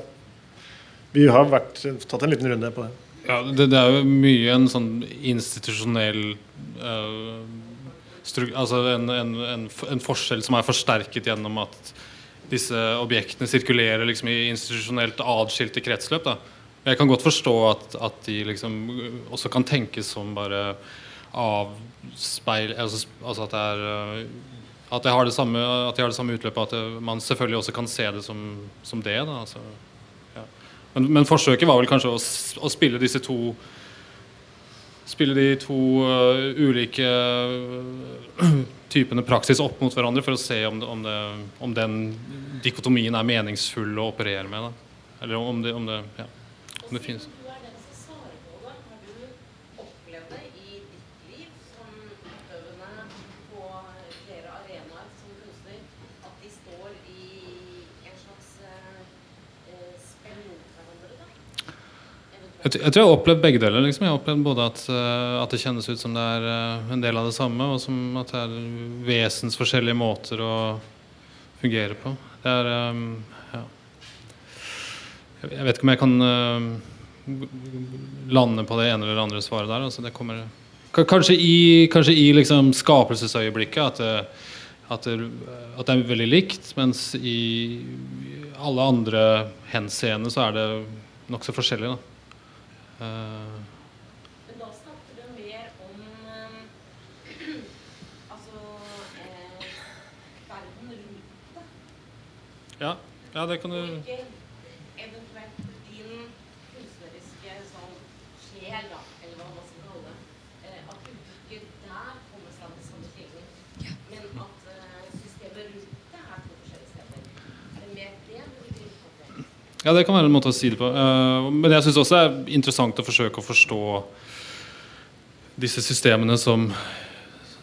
vi har vært, tatt en liten runde på det. Ja, det, det er jo mye en sånn institusjonell eh, stru, Altså en, en, en, en forskjell som er forsterket gjennom at disse objektene sirkulerer liksom i institusjonelt atskilte kretsløp. Da. Jeg kan godt forstå at, at de liksom også kan tenkes som bare avspeil... Altså, altså at det er øh, at de har det samme, at jeg har det samme utløpet, at det, man selvfølgelig også kan se det som, som det. Da, altså, ja. men, men forsøket var vel kanskje å, å spille disse to Spille de to øh, ulike øh, typene praksis opp mot hverandre for å se om, det, om, det, om den dikotomien er meningsfull å operere med. Da. Eller om det, om det, ja, om det finnes. Du er den som svarer på det. Har du opplevd det i ditt liv som utøvende på flere arenaer som kunstner, at de står i en slags eh, spenn mot hverandre? da? Jeg, tror jeg har opplevd begge deler. Liksom. Jeg har opplevd både at, uh, at det kjennes ut som det er uh, en del av det samme, og som at det er vesensforskjellige måter å fungere på. Det er um, ja. Jeg vet ikke om jeg kan uh, lande på det ene eller andre svaret der. Altså det kommer, kanskje i, kanskje i liksom skapelsesøyeblikket at at, det, at det er veldig likt, mens i alle andre henseende så er det nokså forskjellig. Da. Eh, Men da snakker du mer om eh, altså eh, verden rundt deg. ja, ja, det kan du Og ikke eventuelt din kunstneriske sånn sjel, da, eller hva man skal kalle det. Eh, at uttrykket der kommer fra den samme kilden. Men at eh, systemet rundt deg er to forskjellige steder. Er det mer det du vil gripe fatt i? Ja, det kan være en måte å si det på. Eh, men jeg syns også det er interessant å forsøke å forstå disse systemene som,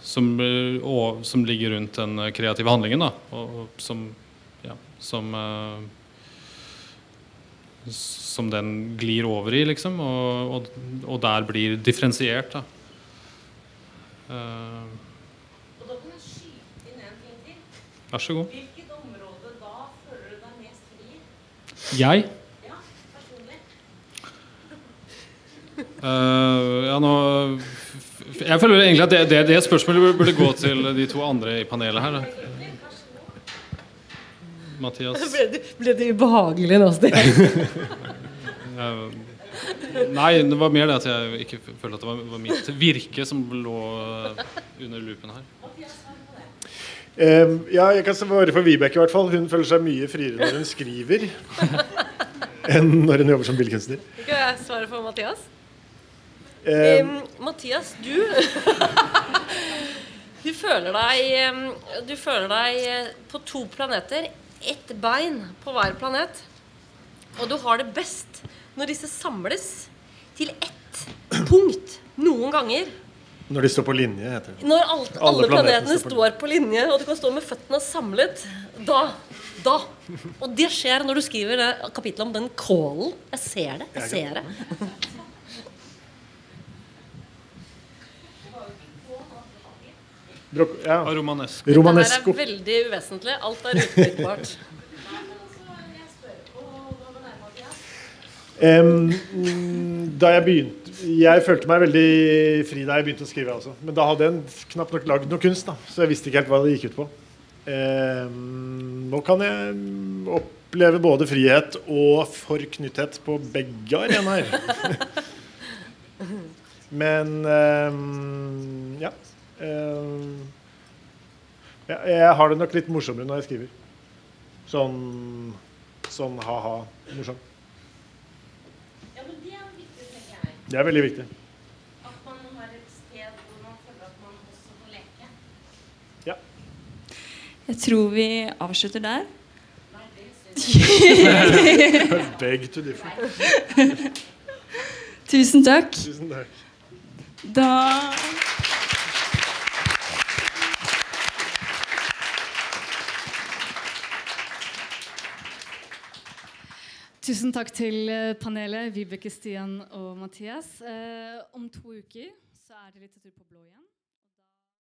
som, eh, og, som ligger rundt den eh, kreative handlingen. Da, og, og som, ja, som eh, Som den glir over i, liksom. Og, og, der blir differensiert. Da. Uh, vær så god. Hvilket område da føler du deg mest fri i? Jeg Ja, personlig. Uh, ja, nå Jeg føler egentlig at det, det, det spørsmålet burde gå til de to andre i panelet her. Mathias. Ble det, ble det ubehagelig nå, Sten? Eh, nei, det var mer det at jeg ikke følte at det var, var mitt virke som lå under loopen her. Eh, ja, jeg kan svare for Vibeke i hvert fall. Hun føler seg mye friere når hun skriver enn når hun jobber som billedkunstner. Skal jeg svare for Mathias? Um, Mathias, du Du føler deg Du føler deg eh, på to planeter. Ett bein på hver planet. Og du har det best når disse samles til ett punkt noen ganger. Når de står på linje, heter det. Når alt, alle, Alle planetene planetene står på står på linje, og du kan stå med føttene samlet, da Da. Og det skjer når du skriver det kapittelet om den kålen. Jeg ser det. Jeg ser det. Ja. Romanesco. romanesk. Det her er veldig uvesentlig. Alt er utbyttbart. Mm, da jeg begynte Jeg følte meg veldig fri da jeg begynte å skrive. Altså. Men da hadde jeg knapt nok lagd noe kunst, da, så jeg visste ikke helt hva det gikk ut på. Eh, nå kan jeg oppleve både frihet og forknytthet på begge arenaer. Men eh, ja. Eh. Jeg har det nok litt morsommere når jeg skriver. Sånn, sånn ha-ha morsomt. Ja, men det er viktig, tenker jeg. Det er veldig viktig. At man har et sted hvor man føler at man også får leke. Ja. Jeg tror vi avslutter der. Beg to differ. Tusen takk. Tusen takk. Da Tusen takk til eh, panelet, Vibeke, Stian og Mathias. Eh, om to uker så er det litteratur på blå igjen.